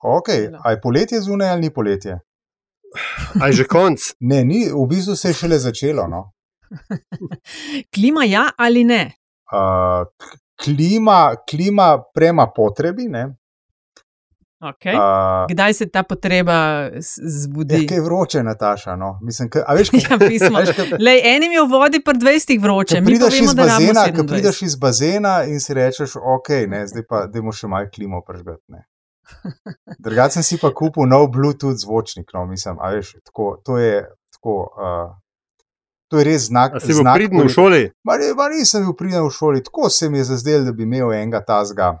Okay. A je poletje zunaj ali ni poletje? A je že konc? Ne, ni, v bistvu se je šele začelo. No. Klima ja ali ne? Uh, klima, klima prema potrebi. Ne? Okay. Uh, Kdaj se ta potreba zbudi? Je kaj vroče, Nataša. No? Mislim, ka, a veš, kaj ja, pismo. Lej, enim je v vodi pred 20 vroče. Prideš iz bazena, ko prideš iz bazena in si rečeš, ok, ne, zdaj pa idemo še malo klimo prežgati. Drugače sem si pa kupil nov Bluetooth zvočnik. No, mislim, veš, tako, to je tako. Uh, To je res znak. Si bil pridn v šoli? Nisem bil pridn v šoli, tako se mi je zazdelo, da bi imel enega tazga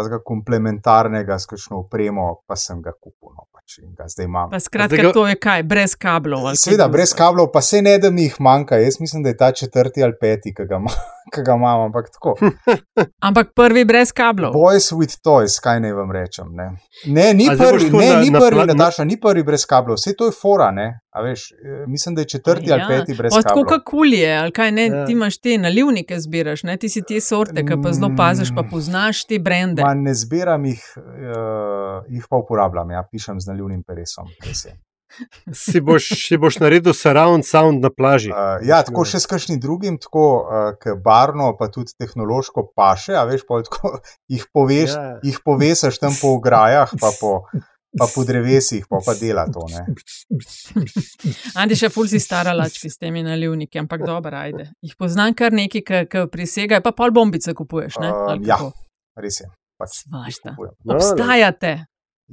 tega komplementarnega s kakšno upremo, pa sem ga kupil. No, pač, ga zdaj imam. Pa skratka, ga... to je kaj, brez kablov. Seveda, brez kablov, pa se ne da mi jih manjka. Jaz mislim, da je ta četrti ali peti, ki ga, ga imam, ampak tako. ampak prvi brez kablov. Boys with toys, kaj naj vam rečem. Ne, ne ni A prvi, ne, na, ni prvi, na, Nataša, ni prvi brez kablov, vse to je fora. Ne? Veš, mislim, da je četrti ja. ali peti brez kablov. Tako kot kulje, ali kaj ne, ja. ti imaš te nalivnike, zbiraš, ne? ti si te sorte, ki pa zelo paziš, pa poznaš te brende. Ma ne zbiram jih, uh, jih pa uporabljam, ja, pišem z nalivnim peresom. Si boš, si boš naredil surround sound na plaži. Uh, ja, tako še s kakšnim drugim, tako uh, barno, pa tudi tehnološko paše. Veš, tako, jih, poveš, ja. jih povesiš tam po grajah, pa po, pa po drevesih, pa, pa dela to. Andi še fulsi stara lački s temi nalivniki, ampak dobro, ajde. Jih poznam kar neki, ki prisegajo, pa pol bombice kupuješ. Uh, ja, res je. Pač Svašta. Obstajate.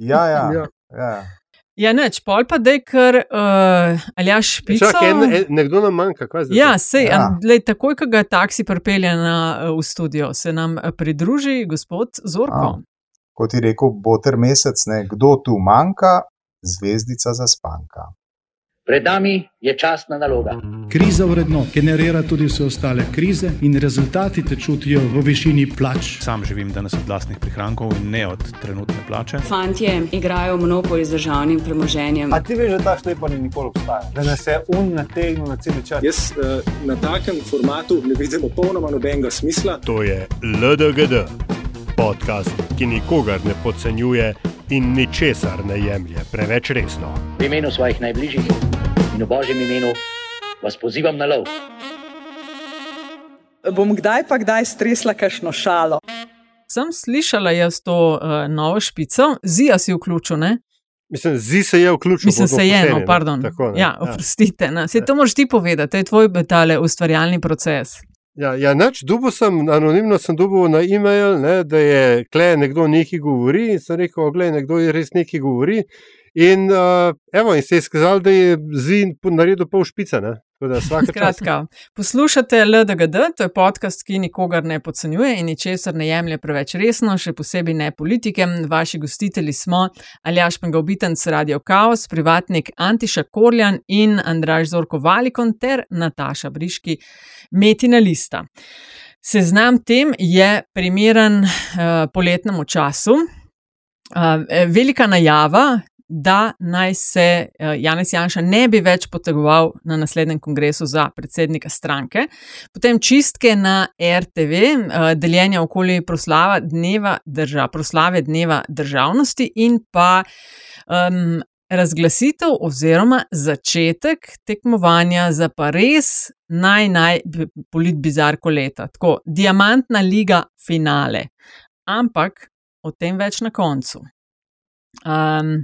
Ja, ja. ja. ja. Ja, neč, pol pa da je kar uh, ali ja špica. Čak, en, en, nekdo nam manjka, kaj zdaj? Ja, sej, ja. Lej, takoj, ko ga taksi pripelje na, uh, v studio, se nam pridruži gospod Zorko. A, kot je rekel, bo ter mesec, ne, kdo tu manjka, zvezdica za spanka. Pred nami je časna naloga. Kriza vredno generira tudi vse ostale krize in rezultati te čutijo v višini plač. Sam živim danes od vlastnih prihrankov in ne od trenutne plače. Fantje igrajo monopoli z državnim premoženjem. A ti veš, da ta štej pa ni nikoli obstajal, da nas je un nategnil na cel čas. Jaz uh, na takem formatu ne vidim popolnoma nobenega smisla. To je LDGD, podcast, ki nikogar ne podcenjuje in ničesar ne jemlje preveč resno. V imenu svojih najbližjih in v božjem imenu vas pozivam na lov. Bom kdaj pa kdaj stresla kakšno šalo. Sem slišala jaz to uh, novo špico, zija si vključil, ne? Mislim, zi se je vključil. Mislim, se je, no, pardon. Tako, ja, oprostite. Ja. Se to moraš ti povedati, to je tvoj betale ustvarjalni proces. Ja, ja nač, dubo sem, anonimno sem dubil na e-mail, ne, da je kle nekdo nekaj govori in sem rekel, nekdo je res nekaj govori. In, uh, evo, in se je izkazalo, da je zin naredil pol špice. Skratka, poslušate LDGD, to je podcast, ki nikogar ne podcenjuje in ničesar ne jemlje preveč resno, še posebej ne politike. Vaši gostitelji smo Aljaš Pengovitenc, Radio Chaos, privatnik Antiša Korjan in Andraž Zorko Valikon ter Nataša Briški, Metina Lista. Seznam tem je primeren uh, poletnemu času. Uh, velika najava, da naj se uh, Janez Janša ne bi več potegoval na naslednjem kongresu za predsednika stranke. Potem čistke na RTV, eh, deljenja okoli proslava dneva drža, proslave dneva državnosti in pa um, razglasitev oziroma začetek tekmovanja za pa res naj naj politbizarko leta. Tako, diamantna liga finale. Ampak o tem več na koncu. Um,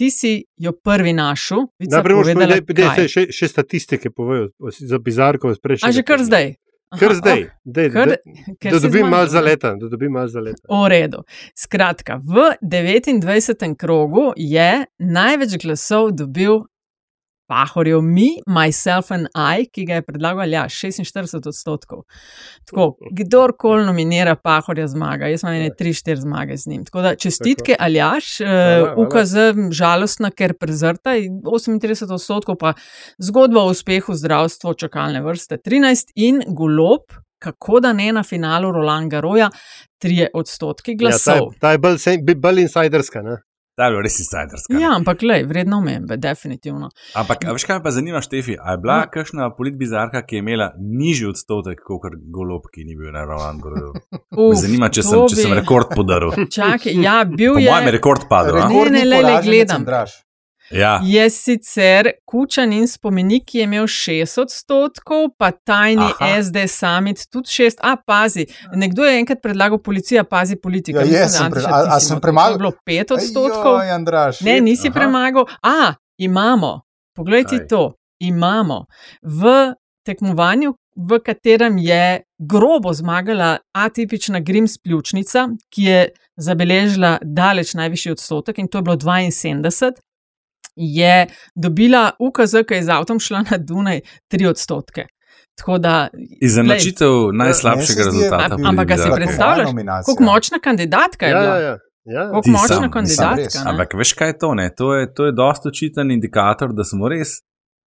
ti si jo prvi našel. Najprej moraš povedati, da se še, še statistike povejo za bizarko. A že kar zdaj. Kar zdaj, dej, kar, da, da dobim malo za leta. V redu. Skratka, v 29. krogu je največ glasov dobil Pahorjev Mi, Myself and I, ki ga je predlagal ja, 46 odstotkov. Tako, kdorkoli nominira Pahorja zmaga, jaz imam ne 3-4 zmage z njim. Tako da čestitke, Aljaš, uh, ukaz žalostna, ker prezrta 38 odstotkov, pa zgodba o uspehu zdravstva, čakalne vrste 13 in golob. Kako da ne na finalu Roland Garoja, 3 odstotki glasov. Ja, ta je, ta je bolj, bolj insiderska. Ne? Ta je bila res insiderska. Ja, ampak le, vredno omembe, definitivno. Ampak, a veš, kaj me pa zanima, Štefi? A je bila Ja. kakšna politbizarka, ki je imela nižji odstotek, kot golob, ki ni bil na ravnem goril? Uf, Me zanima, če sem, če sem rekord podaril. Čakaj, ja, bil Po je. mojem je rekord padel. Ne, ne, le, le, gledam. Ja. Je sicer Kučan in spomenik, ki je imel 6 odstotkov, pa tajni Aha. SD summit tudi 6. A, pazi, nekdo je enkrat predlagal policija, pazi politika. Ja, jaz da sem pre- a- a sem premagal- bilo 5 odstotkov. Ajoj, Andraž, ne, nisi Aha. premagal. A, imamo, poglej ti Kaj? to, imamo. V tekmovanju, v katerem je grobo zmagala atipična Grims pljučnica, ki je zabeležila daleč najvišji odstotek in to je bilo 72 je dobila UKZ, ki je z avtom šla na Dunaj, 3 odstotke. Tako da, Izenačitev najslabšega rezultata. Am- Ampak ga si politbizarke. predstavljaš, koliko močna kandidatka je Ja, bila? ja, ja. Ja. Ti močna sam, kandidatka. Ampak veš, kaj je to? Ne? To je, to je dosta očiten indikator, da smo res,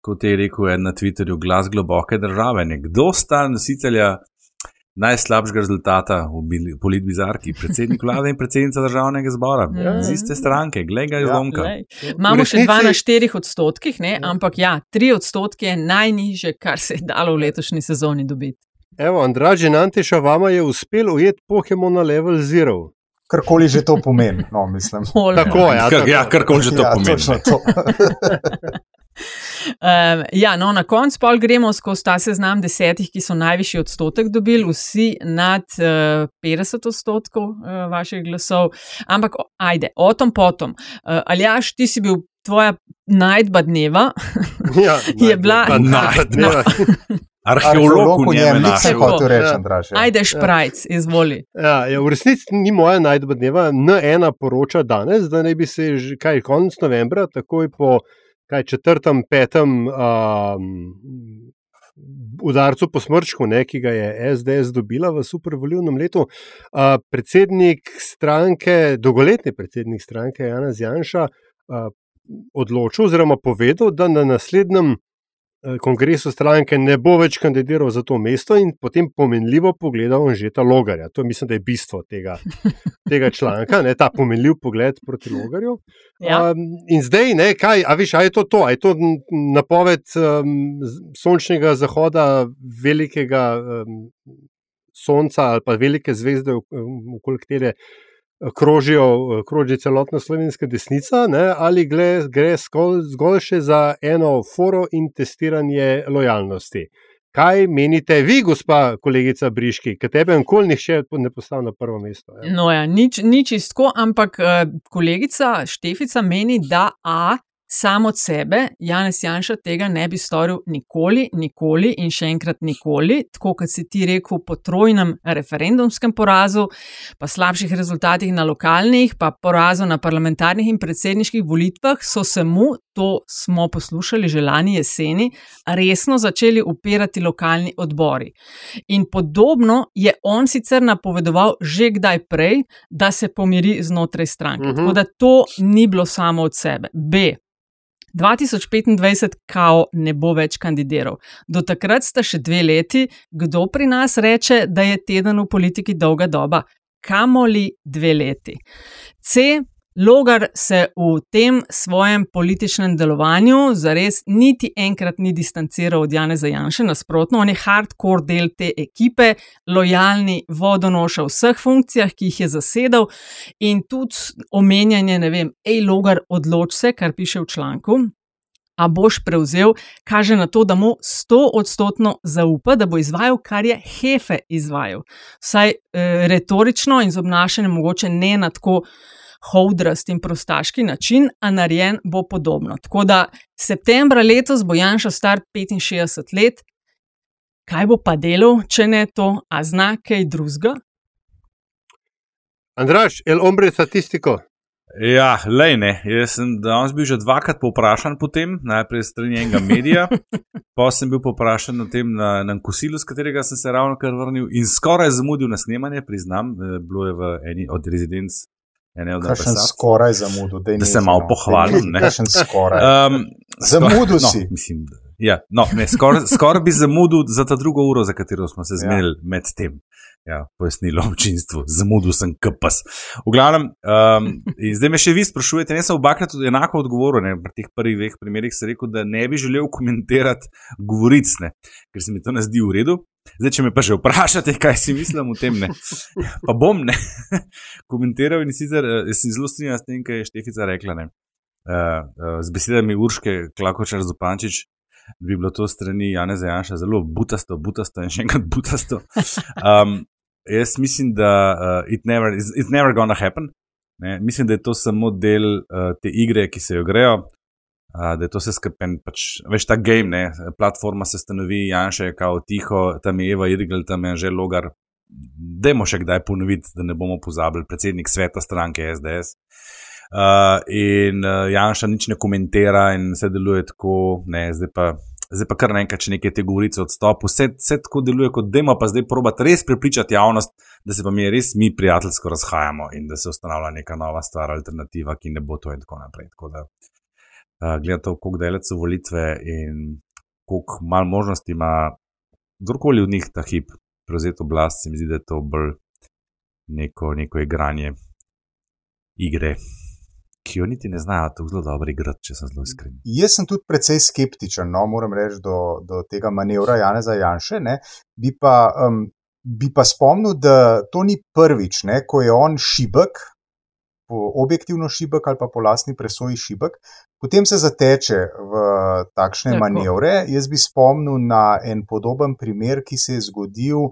kot je rekel en na Twitterju, glas globoke države. Nekdo sta nositelja najslabšega rezultata v politbizarki, predsednik vlade in predsednica državnega zbora, Ja. z iste stranke, glej ga, Ja, Romka. glej. Imamo še dva na štirih odstotkih, ne? ampak ja, tri odstotke je najniže, kar se je dalo v letošnji sezoni dobiti. Evo, Andraž in Antiša, vama je uspelo ujeti Pokémon na level zero. Karkoli že to pomeni, no, mislim. Tako, ja, tako. ja, karkoli že to ja, pomeni. to. Um, ja, no, na koncu pol gremo skozi ta seznam desetih, ki so najvišji odstotek dobili, vsi nad uh, 50 odstotkov uh, vaših glasov. Ampak, ajde, o tom potom. Uh, Aljaš, ti si bil tvoja najdba dneva. Ja, je bila. najdba dneva. Arheolog v njem je nič našel. hotel reči, Ja. Andraž. ja. Ajde, šprajc, izvoli. Ja, ja, v resnici ni moja najdba dneva. N1 poroča danes, da naj bi se že kaj konec novembra, takoj po kaj, četrtem, petem um, udarcu po smrčku, ne, ki ga je SDS dobila v supervolivnem letu, uh, predsednik stranke, dolgoletni predsednik stranke Jana Zjanša, uh, odločil oziroma povedal, da na naslednjem kongresu stranke ne bo več kandidiral za to mesto in potem pomenljivo pogledal Anžeta Logarja. To mislim, da je bistvo tega, tega članka, ne, ta pomenljiv pogled proti Logarju. Ja. Um, in zdaj, ne, kaj, a veš, a je to to, a je to napoved um, sončnega zahoda velikega um, sonca ali pa velike zvezde, um, okoli katere krožijo, kroži celotna slovenska desnica, ne, ali gre, gre zgolj, še za eno foro in testiranje lojalnosti. Kaj menite vi, gospa kolegica Briški, ki tebe nikoli nihče ne postavlja na prvo mesto? Ja? No, ja, nič, nič isto, ampak eh, kolegica Štefica meni, da A. Sam od sebe Janez Janša tega ne bi storil nikoli, nikoli in še enkrat nikoli, tako kot si ti rekel, po trojnem referendumskem porazu, pa slabših rezultatih na lokalnih, pa porazu na parlamentarnih in predsedniških volitvah, so se mu, to smo poslušali že lani jeseni, resno začeli upirati lokalni odbori. In podobno je on sicer napovedoval že kdaj prej, da se pomiri znotraj stranke. Mhm. Tako da to ni bilo samo od sebe. B. 2025 kao ne bo več kandidiral. Do takrat sta še dve leti, kdo pri nas reče, da je teden v politiki dolga doba, kamoli dve leti. C. Logar se v tem svojem političnem delovanju zares niti enkrat ni distanciral od Jana Zajanša, nasprotno, on je hardcore del te ekipe, lojalni vodonoša v vseh funkcijah, ki jih je zasedal, in tudi omenjanje, ne vem, hej, Logar, odloč se, kar piše v članku. A boš prevzel, kaže na to, da mu sto odstotno zaupa, da bo izvajal, kar je Hefe izvajal. Vsaj e, retorično in z obnašanjem, mogoče ne na tako houdrast in prostaški način, a narejen bo podobno. Tako da septembra letos bo Janša star 65 let, kaj bo pa delal, če ne to, a zna kaj drugega? Andraš, el ombre statistiko. Ja, lej ne. Jaz sem danes bil že dvakrat poprašan po tem, najprej strani enega medija, pa sem bil poprašan o tem na, na kosilu, z katerega sem se ravno kar vrnil in skoraj zamudil na snemanje, priznam, eh, bilo je v eni od rezidenc. Ene od Kakšen ambasadov. skoraj zamudil, Da nehaj, se malo pohvalim. Ne. Kakšen skoraj. Um, Zamudil no, si. Mislim, Ja, no, Skoraj skor bi zamudil za ta drugo uro, za katero smo se zmenili ja. med tem. Ja, pojasnilo občinstvu, zamudil sem kps. V glavnem, um, zdaj me še vi sprašujete, ne sem obakrat enako odgovoril, ne, pri teh prvih dveh primerih sem rekel, da ne bi želel komentirati govoric, ne, ker se mi to ne zdi v redu. Zdaj, če me pa že vprašate, kaj si mislim o tem, ne, pa bom ne komentiral in sicer eh, sem zelo strinjal s tem, kaj je Štefica rekla. Ne, uh, uh, z besedami Urške, Klakočar Zupančič, bi bilo to strani Jana Zajanša zelo butasto, butasto in še enkrat butasto. Um, jaz mislim, da uh, it never, it's, it's never gonna happen. Ne? Mislim, da je to samo del uh, te igre, ki se jo grejo. Da je to vse skupaj, pač, veš, ta game, ne? platforma se stanovi, Janša je kao tiho, tam je Eva Irgl, tam je že logar. Dajmo še kdaj ponoviti, da ne bomo pozabili, predsednik sveta stranke SDS. Uh, in uh, Janša nič ne komentira, in vse deluje tako, ne, zdaj pa, zdaj pa kar naenkrat, če nekaj te govorice odstopi, vse, vse tako deluje, kot da ima pa zdaj probati res prepričati javnost, da se pa mi res mi prijateljsko razhajamo in da se ustanavlja neka nova stvar, alternativa, ki ne bo to in tako naprej. Tako da, uh, gledate, koliko delec so volitve in koliko malo možnosti ima kdorkoli od njih ta hip prevzeti oblast, se mi zdi, da je to bolj neko, neko igranje igre ki jo niti ne znajo tako zelo dobro igrati, če sem zelo iskren. Jaz sem tudi precej skeptičen, no, moram reči, do, do tega manevra Jana Zajanše. Bi pa, um, bi pa spomnil, da to ni prvič, ne, ko je on šibek, objektivno šibek ali pa po lastni presoji šibek. Potem se zateče v takšne Tako. manevre. Jaz bi spomnil na en podoben primer, ki se je zgodil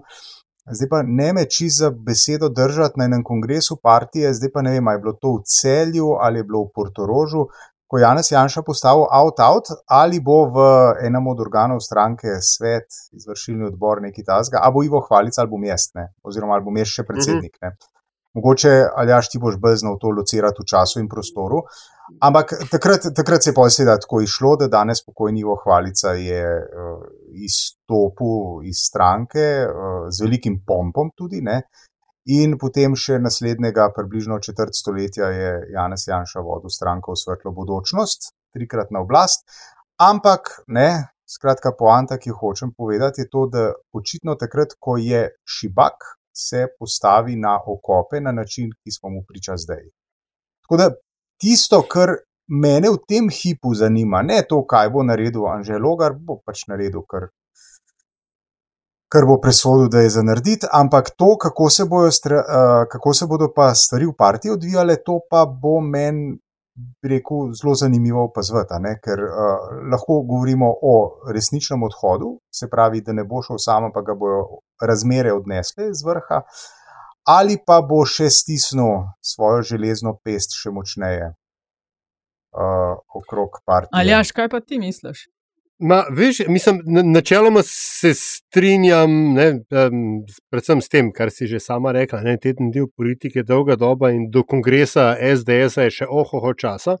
Zdaj pa ne me čiz za besedo držati na enem kongresu partije, zdaj pa ne vem, ali je bilo to v celju ali je bilo v Portorožu, ko je Janes Janša postavil out-out ali bo v enem od organov stranke svet, izvršilni odbor, neki tasga, ali bo Ivo Hvalic ali bo mestne, oziroma ali bo mest še predsednik. Ne. Mogoče ali jaš ti boš bolj znal to locirati v času in prostoru. Ampak takrat, takrat se je pa seveda tako išlo, da danes pokojni Ivo Hvalica je uh, izstopil iz stranke uh, z velikim pompom tudi. Ne? In potem še naslednjega, približno četrt stoletja, je Janez Janša vodil stranko v svetlo bodočnost, trikrat na oblast. Ampak, ne, skratka, poanta, ki jo hočem povedati, je to, da očitno takrat, ko je šibak, se postavi na okope na način, ki smo mu priča zdaj. Tako da tisto, kar mene v tem hipu zanima, ne to, kaj bo naredil Anželogar, bo pač naredil, kar, kar bo presodil, da je za narediti, ampak to, kako se, bojo, uh, kako se bodo pa stvari v partiji odvijale, to pa bo meni. Rekel, zelo zanimivo opazovati, ker uh, lahko govorimo o resničnem odhodu, se pravi, da ne bo šel sam, pa ga bodo razmere odnesle z vrha, ali pa bo še stisnil svojo železno pest še močneje uh, okrog partije. Ali jaš, kaj pa ti misliš? Ma, veš, mislim, načeloma se strinjam, ne, um, predvsem s tem, kar si že sama rekla. Ne, teden del politike je dolga doba in do kongresa SDS je še ohoho časa.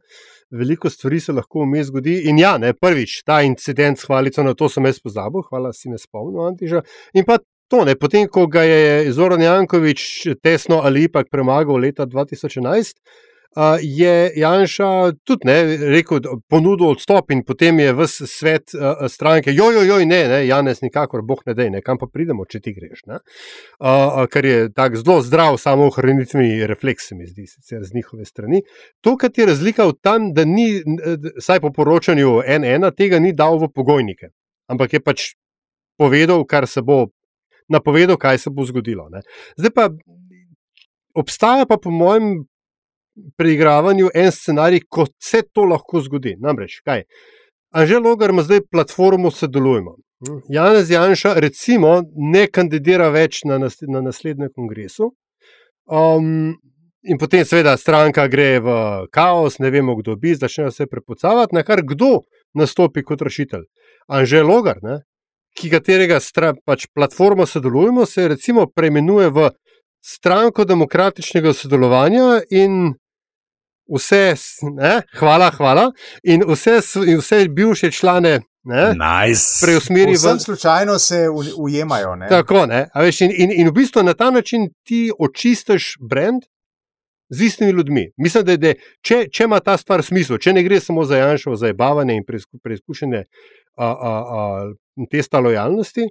Veliko stvari se lahko vmes zgodi. In ja, ne, prvič, ta incident s hvalico, na to sem jaz pozabil, hvala, si me spomnil, Antiža. In pa to, ne, potem, ko ga je Zoran Jankovič tesno ali ipak premagal leta 2011 je Janša tudi ne, rekel, ponudil odstop in potem je v svet uh, stranke, joj, joj, ne, ne, Janes, nikakor, boh ne dej, ne, kam pa pridemo, če ti greš. Uh, uh, kar je tako zelo zdrav, samo ohranitveni refleks, se mi zdi, sicer z njihove strani. To, kar je razlika v tem, da ni, saj po poročanju N1, tega ni dal v pogojnike, ampak je pač povedal, kar se bo. Napovedal, kaj se bo zgodilo. Ne. Zdaj pa obstaja, pa po mojem preigravanju en scenarij, ko se to lahko zgodi. Namreč, kaj? Anže Logar ima zdaj platformo Sodelujemo. Janez Janša, recimo, ne kandidira več na, nas, na naslednjem kongresu. Um, in potem, seveda, stranka gre v kaos, ne vemo, kdo bi, začne se prepucavati, na kar kdo nastopi kot rešitelj. Anže Logar, ne, ki katerega stra, pač platformo sodelujemo, se recimo preimenuje v stranko demokratičnega sodelovanja in vse, ne, hvala, hvala, in vse, in vse bivše člane. Nice. Preusmeri v. Slučajno se ujemajo. Ne? Tako, ne? Veš, in, in, in v bistvu na ta način ti očistiš brand z istimi ljudmi. Mislim, da, da če, če ima ta stvar smisel, če ne gre samo za Janšo, za zabavanje in preizkušene a, a, a, testa lojalnosti,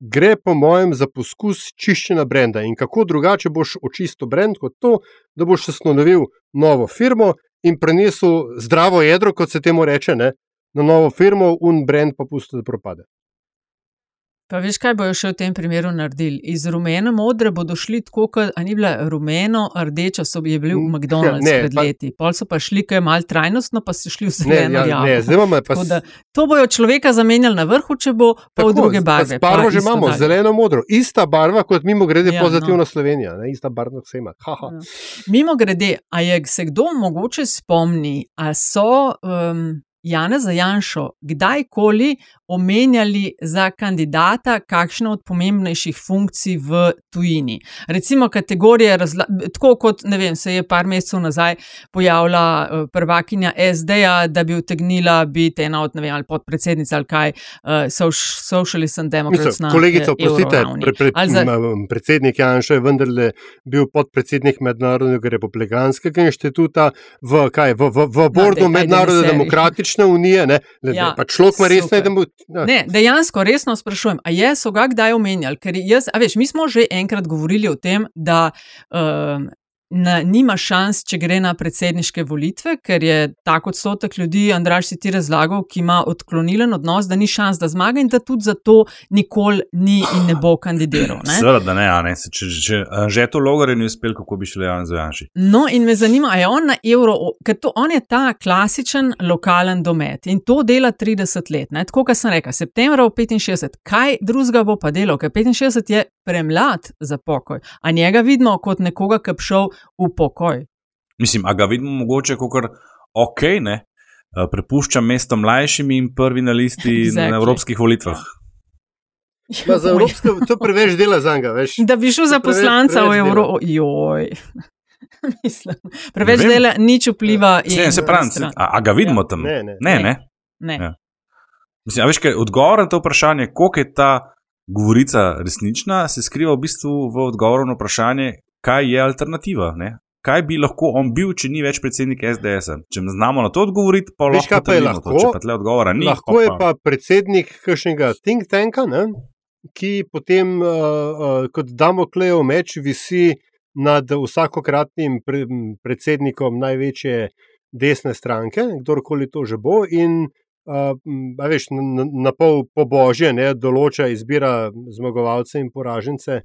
gre po mojem za poskus čiščenja brenda. In kako drugače boš očistil brend kot to, da boš ustanovil novo firmo in prenesel zdravo jedro, kot se temu reče, ne, na novo firmo, un brend pa pusti, da propade. Pa veš, kaj bojo še v tem primeru naredili? Iz rumeno modre bodo šli tako, kot ni bila rumeno, rdeča so bili v McDonald's ne, pred leti. Pa... Pol so pa šli, kaj je mal trajnostno, pa so šli v zeleno. Ja, ne, zdaj me pa. Da, to bojo človeka zamenjali na vrhu, če bo pa v druge barve. Barvo že imamo, dalje. zeleno modro. Ista barva, kot mimo grede ja, pozitivna no. Slovenija, ne? ista barva vse ima. Ja. Mimo grede, a je se kdo mogoče spomni, a so. Um, Jana Zajanšo kdajkoli omenjali za kandidata kakšno od pomembnejših funkcij v tujini. Recimo kategorije, tako kot vem, se je par mesecev nazaj pojavila eh, prvakinja SD-ja, da bi utegnila biti ena od vem, podpredsednic ali kaj, uh, socialist and democrats. Kolegica, oprostite, pre, pre, za... predsednik Janša je vendarle bil podpredsednik Mednarodnega republikanskega inštituta v, kaj, v, v, v bordu Mednarodne demokratične politične unije, ne, ne, ja, ne, pač človek ima resno, da mu. Ne, dejansko resno sprašujem, a je so ga kdaj omenjali? Ker jaz, a veš, mi smo že enkrat govorili o tem, da. Um, na, nima šans, če gre na predsedniške volitve, ker je tako odstotek ljudi, Andraš si ti razlagal, ki ima odklonilen odnos, da ni šans, da zmaga in da tudi zato nikoli ni in ne bo kandidiral. Seveda, da ne, ne. Če, če, če že to logor ni uspel, kako bi šel Jan Zajanši. No, in me zanima, je on na evro, ker to on je ta klasičen lokalen domet in to dela 30 let. Ne? Tako, kot sem rekel, septembra v 65, kaj drugega bo pa delo, ker 65 je premlad za pokoj, a njega vidimo kot nekoga, ki je šel v pokoj. Mislim, a ga vidimo mogoče kot ok, ne? Eh, prepušča mesto mlajšim in prvi na listi exactly. na evropskih volitvah. Ja, za evropske, to je preveč dela za njega. Da bi šel za poslanca preveč, preveč v Evropo. Joj. Mislim, preveč dela, nič vpliva. Ne, se pravi, a, a ga vidimo ja. tam? Ne, ne. ne, ne. ne. Ja. Mislim, a veš, kaj odgovor na to vprašanje, koliko je ta govorica resnična, se skriva v bistvu v odgovoru na vprašanje, kaj je alternativa. Ne? Kaj bi lahko on bil, če ni več predsednik SDS? -a? Če znamo na to odgovoriti, pa Veš, lahko je lahko. To, če pa tle odgovora ni. Lahko pa, je pa predsednik kakšnega think tanka, ne? ki potem uh, uh, kot Damoklejev meč visi nad vsakokratnim pre, predsednikom največje desne stranke, kdorkoli to že bo. In uh, veš, na, na pol po božje ne, določa, izbira zmagovalce in poražence,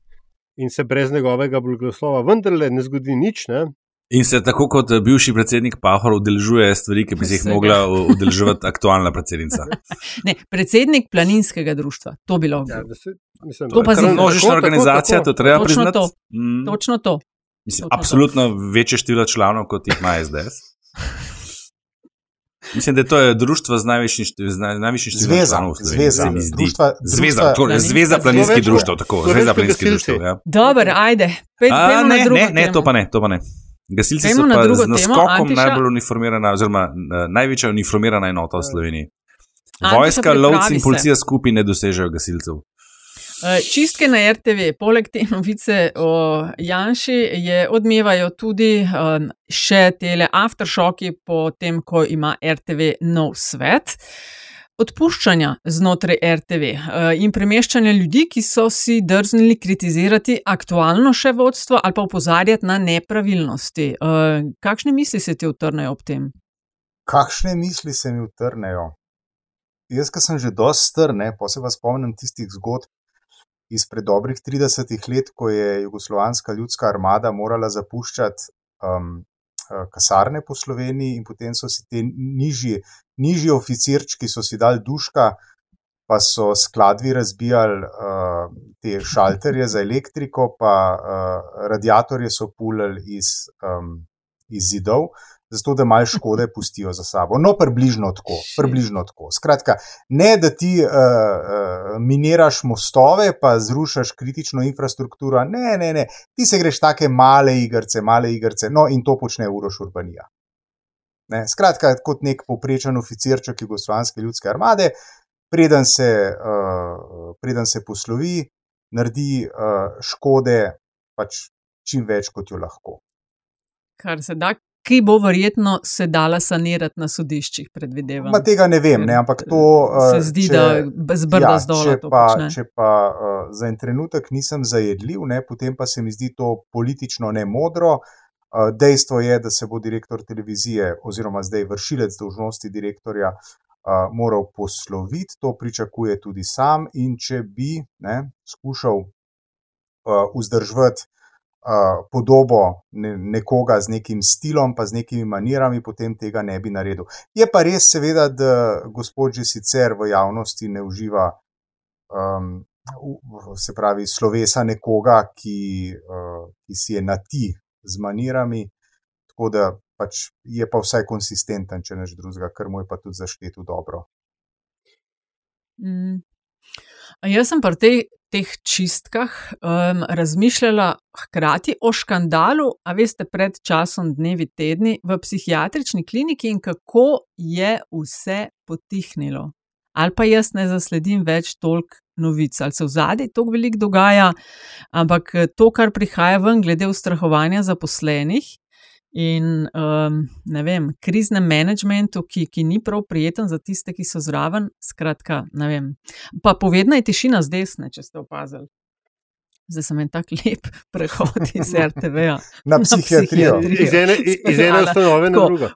in se brez njegovega blagoslova vendarle ne zgodi nič. Ne. In se tako kot bivši predsednik Pahor udeležuje stvari, ki bi se jih mogla udeleževati aktualna predsednica. ne, predsednik planinskega društva, to bi lahko. Ja, to pa je množična organizacija, to treba priznati. To. Mm. Točno to. Mislim, Točno absolutno to. večje število članov, kot jih ima SDS. Mislim, da to je društvo z najvišjim številom članov. Zveza, društva, zveza, torej, zveza planinskih društv, tako, zveza planinskih društv. Ja. Dober, ajde, pet, A, ne, ne, ne, to pa ne, to pa ne. Gasilci so pa z naskokom najbolj uniformirana, oziroma največja uniformirana enota v Sloveniji. Vojska, lovci in policija skupaj ne dosežejo gasilcev. Eh, čistke na RTV, poleg te novice o Janši, je odmevajo tudi um, še tele aftershocki, potem ko ima RTV nov svet. Odpuščanja znotraj RTV eh, in premeščanja ljudi, ki so si drznili kritizirati aktualno še vodstvo ali pa upozarjati na nepravilnosti. Kakšne misli se ti utrnejo ob tem? Kakšne misli se mi utrnejo? Jaz, ki sem že dosti strn, pa se vas spomnim tistih zgodb, izpred dobrih 30 let, ko je Jugoslovanska ljudska armada morala zapuščati um, uh, kasarne po Sloveniji, in potem so si ti nižji, nižji oficirčki si dali duška, pa so skladvi razbijali uh, te šalterje za elektriko, pa uh, radiatorje so pulili iz, um, iz zidov zato da malo škode pustijo za sabo. No, približno tako. Približno tako. Skratka, ne da ti uh, uh, miniraš mostove, pa zrušaš kritično infrastrukturo, ne, ne, ne, ti se greš take male igrice, male igrice, no in to počne Uroš Urbanija. Ne, skratka, kot nek poprečen oficirček Jugoslavijske ljudske armade, preden se, uh, preden se poslovi, naredi uh, škode pač čim več, kot jo lahko kar se da ki bo verjetno se dala sanirati na sodiščih, predvidevam. Ma tega ne vem, ne, ampak to se uh, zdi, če, da zbrda ja, z dol. če pa, če pa uh, za en trenutek nisem zajedljiv, ne, potem pa se mi zdi to politično nemodro. Uh, dejstvo je, da se bo direktor televizije oziroma zdaj vršilec dolžnosti direktorja uh, moral posloviti, to pričakuje tudi sam in če bi ne, skušal uh, vzdrževati uh, podobo ne, nekoga z nekim stilom, pa z nekimi manirami, potem tega ne bi naredil. Je pa res, seveda, da gospod že sicer v javnosti ne uživa, um, se pravi, slovesa nekoga, ki, uh, ki si je na ti z manirami. Tako da pač je pa vsaj konsistenten, če neč drugega, kar mu je pa tudi zašteto dobro. Mm. Jaz sem pri tej, teh čistkah um, razmišljala hkrati o škandalu, a veste, pred časom, dnevi, tedni v psihiatrični kliniki in kako je vse potihnilo. Ali pa jaz ne zasledim več toliko novic, ali se v zadnji toliko veliko dogaja, ampak to, kar prihaja ven, glede ustrahovanja zaposlenih, in um, ne vem, kriznem menedžmentu, ki, ki ni prav prijeten za tiste, ki so zraven. Skratka, ne vem. Pa povedna je tišina z desne, če ste opazili. Zdaj sem en tak lep prehod iz RTV -ja. na psihiatrijo. Iz ene, iz ene ustanove na drugo.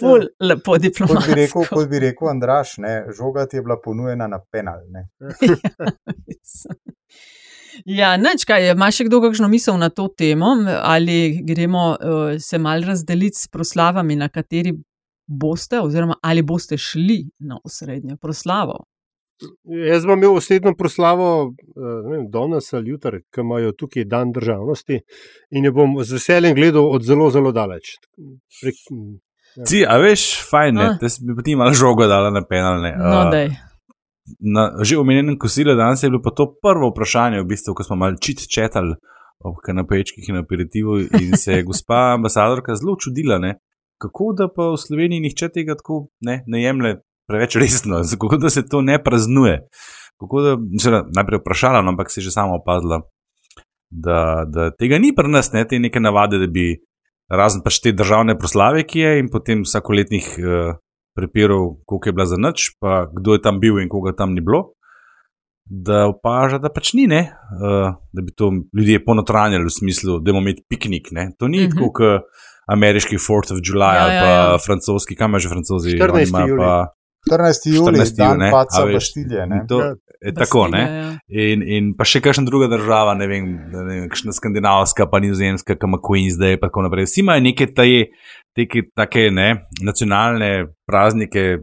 Ful, lepo diplomatsko. Kot bi rekel, kot bi rekel Andraš, ne, žoga ti je bila ponujena na penal. Ja, neč, kaj, ima še kdo kakšno misel na to temo, ali gremo uh, se mal razdeliti s proslavami, na kateri boste, oziroma ali boste šli na osrednjo proslavo? Jaz bom imel osrednjo proslavo vem, danes ali jutri, ki imajo tukaj dan državnosti in jo bom z veseljem gledal od zelo, zelo daleč. Prek, ja. Ti, a veš, fajn, da si mi potem malo žogo dala na penalne. No, uh, na že omenjenem kosilu danes je bilo pa to prvo vprašanje, v bistvu, ko smo malo čit četali ob kanapečkih in aperitivu in se je gospa ambasadorka zelo čudila, ne, kako da pa v Sloveniji nihče tega tako ne, ne jemlje preveč resno, kako da se to ne praznuje. Kako da, mislim, najprej vprašala, no, ampak si že sama opazila, da, da tega ni pri nas, ne, te neke navade, da bi razen pač te državne proslave, ki je in potem vsakoletnih uh, prepirov, koliko je bila za noč, pa kdo je tam bil in koga tam ni bilo. Da opaža, da pač ni, uh, da bi to ljudje ponotranjali v smislu, da bomo imeli piknik. Ne? To ni uh -huh. kot ameriški 4th of July ja, ali pa ja, ja. francoski, kam je že francozi. 14. juli. Pa, 14. juli, 14. dan ne, paca Bastilje. Ne? To, ja. je tako, ne? Ja. In, in pa še kakšna druga država, ne vem, ne vem kakšna skandinavska, pa nizozemska, kam Queen zdaj, pa tako naprej. Vsi imajo neke taje te take ne, nacionalne praznike,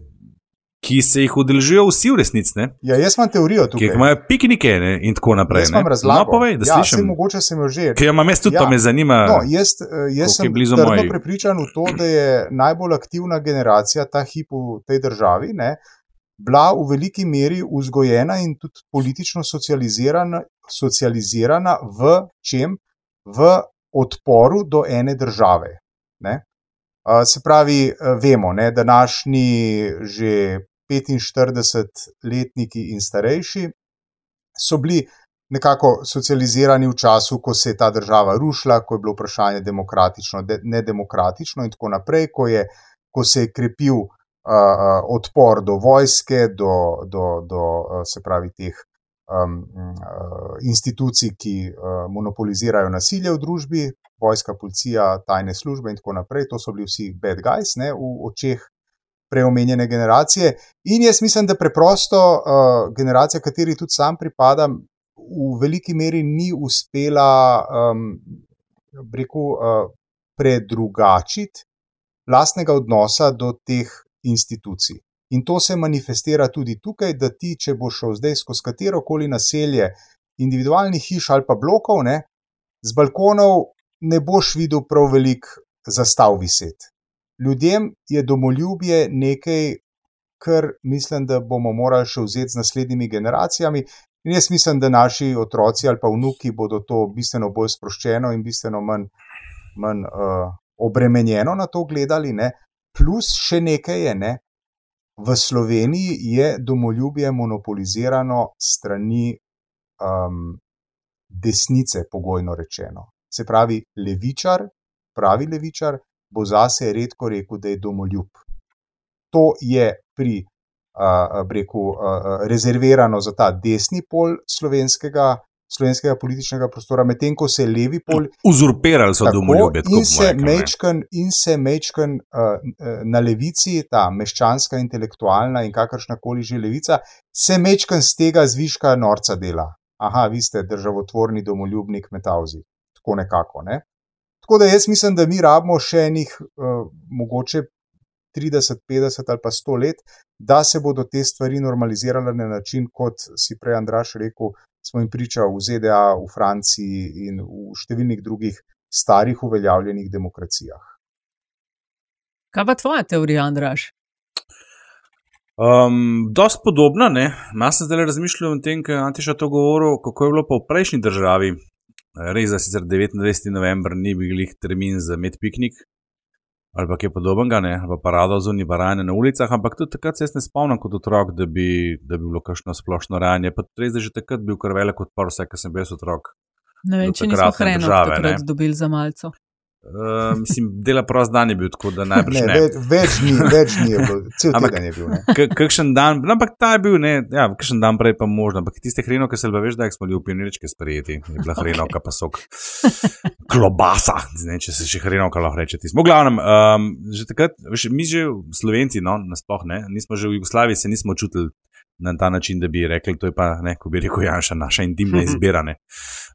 ki se jih udeležijo vsi v resnici. Ne? Ja, jaz imam teorijo tukaj. Ki imajo piknike ne, in tako naprej. Jaz imam razlago. No, povej, da ja, slišim. Mogoče sem jo že. Ki jo imam jaz tudi, ja. pa me zanima. No, jaz jaz sem trdno prepričan v to, da je najbolj aktivna generacija ta hip v tej državi. Ne, Bila v veliki meri vzgojena in tudi politično socializirana, socializirana v čem? V odporu do ene države. Ne? Se pravi, vemo, ne, da današnji že 45-letniki in starejši so bili nekako socializirani v času, ko se je ta država rušila, ko je bilo vprašanje demokratično, nedemokratično in tako naprej, ko, je, ko se je krepil uh, odpor do vojske, do, do, do se pravi teh um, uh, institucij, ki uh, monopolizirajo nasilje v družbi, vojska, policija, tajne službe in tako naprej. To so bili vsi bad guys ne, v očeh preomenjene generacije. In jaz mislim, da preprosto uh, generacija, kateri tudi sam pripadam, v veliki meri ni uspela, um, rekel, uh, predrugačiti lastnega odnosa do teh institucij. In to se manifestira tudi tukaj, da ti, če boš šel zdaj skozi katero koli naselje, individualnih hiš ali pa blokov, ne, z balkonov ne boš videl prav velik zastav viset. Ljudem je domoljubje nekaj, kar mislim, da bomo morali še vzeti z naslednjimi generacijami. In jaz mislim, da naši otroci ali pa vnuki bodo to bistveno bolj sproščeno in bistveno manj, manj uh, obremenjeno na to gledali. Ne. Plus še nekaj je, ne, v Sloveniji je domoljubje monopolizirano strani um, desnice, pogojno rečeno. Se pravi, levičar, pravi levičar, bo zase redko rekel, da je domoljub. To je pri, uh, reku, uh, rezervirano za ta desni pol slovenskega. Slovenskega političnega prostora, medtem ko se levi pol. Uzurpirali so domoljubje. In se mečken, in se mečken uh, na levici, ta meščanska, intelektualna in kakršna koli že levica, se mečken z tega zviška norca dela. Aha, vi ste državotvorni domoljubnik metavzi. Tako nekako. Ne? Tako da jaz mislim, da mi rabimo še enih, uh, mogoče 30, 50 ali pa 100 let, da se bodo te stvari normalizirale na način, kot si prej Andraš rekel, smo jim priča v ZDA, v Franciji in v številnih drugih starih uveljavljenih demokracijah. Kaj pa tvoja teorija, Andraš? Um, dost podobna, ne. Jaz sem zdaj razmišljal o tem, kaj je Antiša to govoril, kako je bilo pa v prejšnji državi. Res, da sicer 29. november ni bil termin za med piknik, ali pa kaj podobnega, ne, ali pa parado zunaj barajne na ulicah, ampak tudi takrat se jaz ne spomnim kot otrok, da bi, da bi bilo kakšno splošno rajanje. Pa res, da že takrat bil kar velik odpor, vse, kar sem bil otrok. Ne vem, če nismo hreno takrat dobili za malce. Uh, mislim, dela prost dan je bil, tako da najbrž ne. ne. Več, več ni, več ni, cel ampak, teden je bil. Kakšen dan, no, ampak ta je bil, ne, ja, kakšen dan prej pa možno. Ampak tiste hreno, ki se le veš, da smo bili v pionirčke sprejeti, je bila hreno, ka pa sok. Klobasa, ne, če se še hreno, ka lahko reče. Smo glavnem, um, že takrat, veš, mi že Slovenci, no, nasploh ne, nismo že v Jugoslaviji, se nismo čutili na ta način, da bi rekli, to je pa, ne, ko bi rekel Janša, naša intimna izbira. Ne.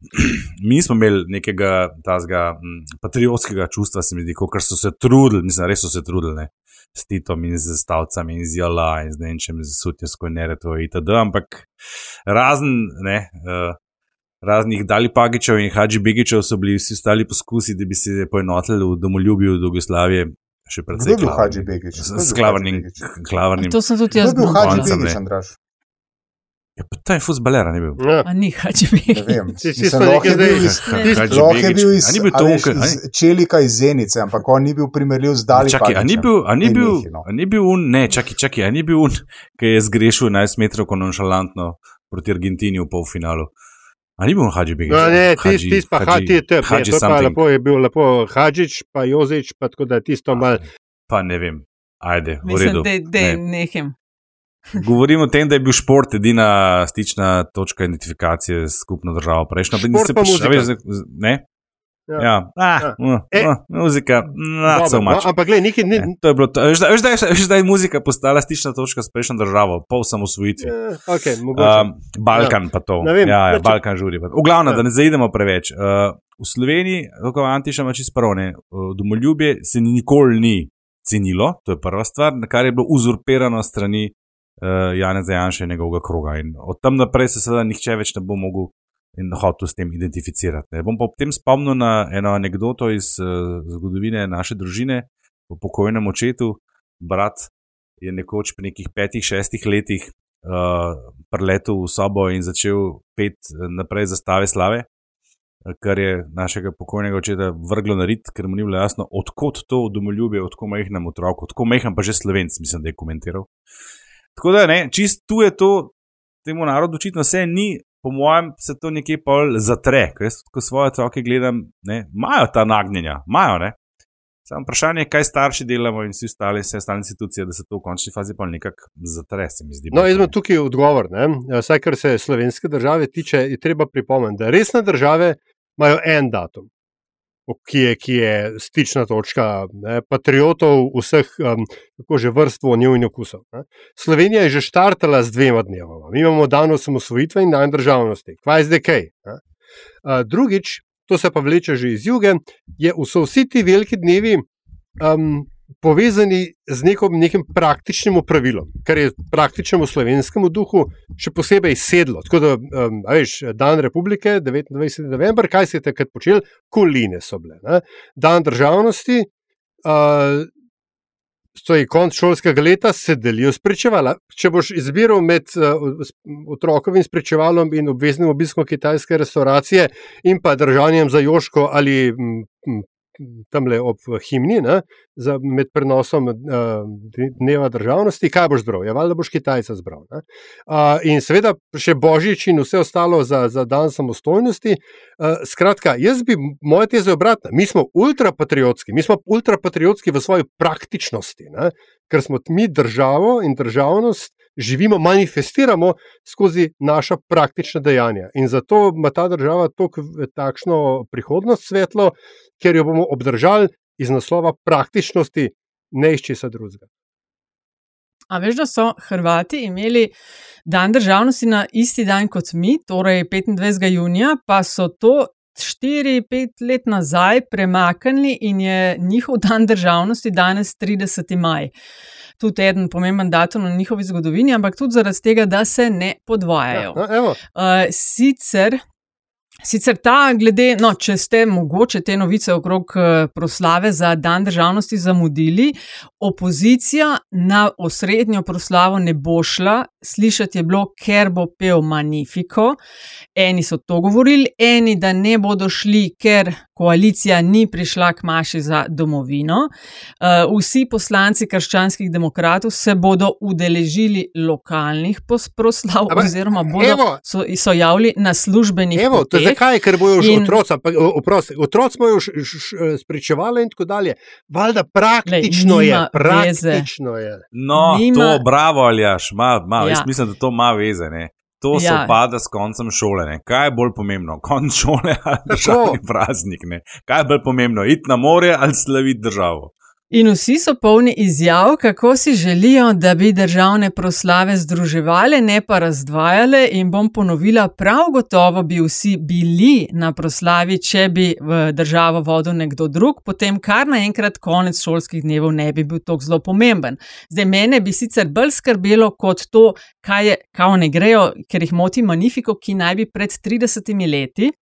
Mi smo imeli nekega tazga patriotskega čustva, se mi zdi, kar so se trudili, mislim, res so se trudili, ne, s Titom in z stavcami in z Jala in z Nenčem, z Sutjesko in Nereto itd., ampak razen, ne, uh, raznih Dali Pagičev in Hadži Begičev so bili vsi ostali poskusi, da bi se poenotili v domoljubju Jugoslavije, še predvsej. Kdo je bil Hadži Begič? Z klavrnim. klavrnim. To sem tudi jaz. Kdo je bil Hadži Begič, Andraš? Ja, pa ta je futbaler, ni bil. Ja. A ni Hadži Begič. Ne vem. Si si sploh je bil iz, sploh je bil iz, ni bil to, veš, iz Čelika iz Zenice, ampak on ni bil primerljiv z Dali Čakaj, a ni bil, a ni bil, no. a ni bil un, ne, čakaj, čakaj, a ni bil un, ki je zgrešil 11 metrov nonšalantno proti Argentini v polfinalu. A ni bil Hadži Begič? No, ne, tisti tis pa Hadži, ti je Hadži, to pa lepo je bil, lepo Hadžič pa Jozič, pa tako da tisto mal. Pa ne vem, ajde, v Mislim, redu. da de, Ne. nehem. Govorim o tem, da je bil šport edina stična točka identifikacije s skupno državo. Prejšnjo, Šport pa muzika. Ne? Ja. Ja, ah, Ja. uh, E. uh, muzika, not Dobro, so much. no, ampak gled, nekaj ni. Ne, to je bilo da- veš, da je- muzika postala stična točka s prejšnjo državo, pol samosvojitvi. Eh, Okay, mogoče. Um, Balkan ja. pa to. Ne vem, ja, ja, znači- Balkan žuri. V glavnem, Ja. ja. da ne zaidemo preveč. Uh, v Sloveniji, kako Antiša ima čisto prav, ne, uh, domoljubje se ni nikoli ni cenilo, to je prva stvar, kar je bilo uzurpirano strani uh, Janeza Janša in njegovega kroga. In od tam naprej se seveda nihče več ne bo mogel in hotel s tem identificirati. Ne. Bom pa ob tem spomnil na eno anegdoto iz uh, zgodovine naše družine, o pokojnem očetu. Brat je nekoč pri nekih petih, šestih letih uh, preletel v sobo in začel pet eh, naprej zastave slave, eh, kar je našega pokojnega očeta vrglo na rit, ker mu ni bilo jasno, odkot to domoljubje, odkot majhnem otroku, odkot majhen pa že slovenc, mislim, da je komentiral. Tako da, ne, čist tu je to, temu narodu očitno vse ni, po mojem, se to nekje pol zatre, ker jaz, ko svoje otroke gledam, imajo ta nagnjenja, imajo, ne. Samo vprašanje je, kaj starši delamo in vsi ostali, vse ostale institucije, da se to v končni fazi pa nekako zatre, zdi. No, jaz imam tukaj odgovor. Ne? Vsaj, kar se slovenske države tiče, je treba pripomniti, da resne države imajo en datum, ki je, ki je stična točka ne, patriotov vseh, um, kako že vrst vonjev in okusov. Ne. Slovenija je že štartala z dvema dnevoma. Mi imamo dan osamosvojitve in dan državnosti. Kvaj zdaj kaj? Ne? Uh, drugič, to se pa vleče že iz juge, je, so vsi ti veliki dnevi um, povezani z nekom, nekim praktičnim pravilom, kar je praktičnemu slovenskemu duhu še posebej sedlo. Tako da, um, veš, dan republike, 29. november, kaj se je takrat počel, koline so bile. Ne? Dan državnosti, uh, to je konc šolskega leta, se delijo spričevala. Če boš izbiral med uh, otrokovim spričevalom in obveznim obiskom kitajske restauracije in pa držanjem za Joško ali m, m, tam le ob himni, ne, za, med prenosom uh, dneva državnosti, kaj boš zbral? Ja, valjda boš Kitajca zbral. Uh, in seveda še Božič in vse ostalo za, za dan samostojnosti. Uh, skratka, jaz bi, moja teza je obratna. Mi smo ultrapatriotski, mi smo ultrapatriotski v svoji praktičnosti, ne, ker smo mi državo in državnost živimo, manifestiramo skozi naša praktična dejanja. In zato ima ta država takšno prihodnost svetlo, ker jo bomo obdržali iz naslova praktičnosti, ne iz česa drugega. A veš, da so Hrvati imeli dan državnosti na isti dan kot mi, torej 25. junija, pa so to 4-5 let nazaj premaknili in je njihov dan državnosti danes 30. maj tudi eden pomemben datum v njihovi zgodovini, ampak tudi zaradi tega, da se ne podvajajo. Ja, no, uh, sicer. Sicer ta, glede, no, če ste mogoče te novice okrog eh, proslave za Dan državnosti zamudili, opozicija na osrednjo proslavo ne bo šla, slišati je bilo, ker bo pel Magnifico. Eni so to govorili, eni, da ne bodo šli, ker koalicija ni prišla k maši za domovino. Uh, vsi poslanci krščanskih demokratov se bodo udeležili lokalnih proslav, Aba, oziroma bodo evo, so, so javili na službenih. Evo, to zakaj? Ker bojo že otroci, oprosti, otroci smo jo spričevali in tako dalje. Valjda praktično lej, je, praktično je. No, nima, to bravo, Aljaš, ma, ma, ja. jaz mislim, da to ima veze. Ne? To ja. se opada s koncem šole. Ne? Kaj je bolj pomembno, konc šole ali državni praznik? Ne? Kaj je bolj pomembno, iti na more ali slaviti državo? In vsi so polni izjav, kako si želijo, da bi državne proslave združevali, ne pa razdvajali. In bom ponovila, prav gotovo bi vsi bili na proslavi, če bi v državo vodil nekdo drug, potem kar naenkrat konec šolskih dnevov ne bi bil tako zelo pomemben. Zdaj, mene bi sicer bolj skrbelo kot to, kaj je, kao ne grejo, ker jih moti Manifiko, ki naj bi pred 30 leti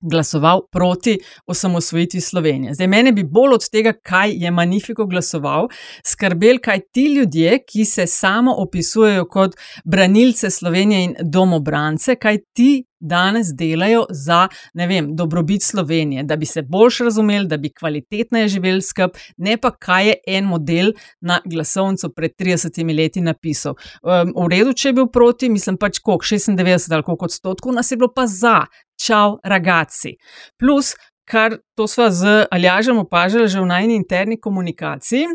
glasoval proti osamosvojitvi Slovenije. Zdaj, mene bi bolj od tega, kaj je Manifiko glasoval, skrbel, kaj ti ljudje, ki se samo opisujejo kot branilce Slovenije in domobrance, kaj ti danes delajo za, ne vem, dobrobit Slovenije, da bi se boljš razumeli, da bi kvalitetneje živeli skupaj, ne pa kaj je en model na glasovnico pred 30 leti napisal. Um, v redu, če je bil proti, mislim pač koliko, 96 ali koliko odstotkov, nas je bilo pa za, čau, ragazzi. Plus, kar to smo z Aljažem opažali že v najni interni komunikaciji,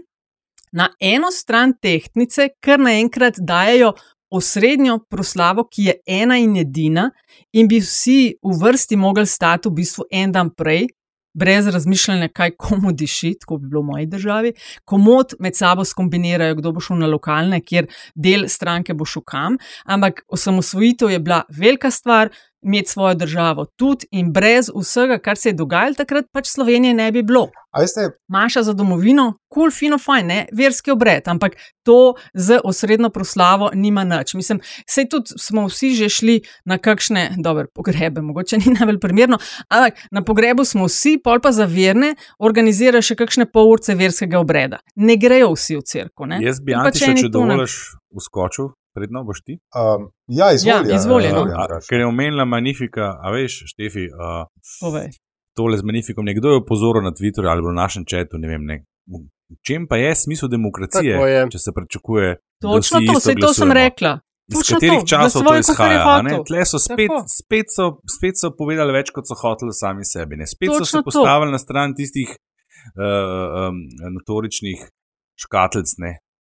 na eno stran tehtnice, kar naenkrat dajo osrednjo proslavo, ki je ena in edina, in bi vsi v vrsti mogli stati v bistvu en dan prej. Brez razmišljanja, kaj komu diši, tako bi bilo v moji državi, komod med sabo skombinirajo, kdo bo šel na lokalne, kjer del stranke bo šel kam. Ampak osamosvojitev je bila velika stvar, imeti svojo državo tudi in brez vsega, kar se je dogajalo takrat, pač Slovenije ne bi bilo. Veste, Maša za domovino, kul, cool, fino, fajn, ne? verski obred, ampak to z osrednjo proslavo nima nič. Mislim, sej tudi smo vsi že šli na kakšne dobre pogrebe, mogoče ni najbolj primerno, ampak na pogrebu smo vsi, pol pa za verne, organizirajo še kakšne pol urce verskega obreda. Ne grejo vsi v crkvo. Jaz bi Antiša, če dovoljš, uskočil predno boš ti? Um, ja, izvolite. Ja, izvoli, no. ja, ker je omenila Magnifika, a veš, Štefi. Uh, tole z Magnifikom, nekdo je opozoril na Twitterju ali v našem četu, ne vem. Ne. V čem pa je smisel demokracije, če se pričakuje? Točno to, vse to sem rekla. Iz katerih to, časov to izhaja? Tle so spet, spet, so, spet so povedali več, kot so hoteli sami sebi. Ne? Spet Točno so se postavili to. na stran tistih uh, um, notoričnih škatlic,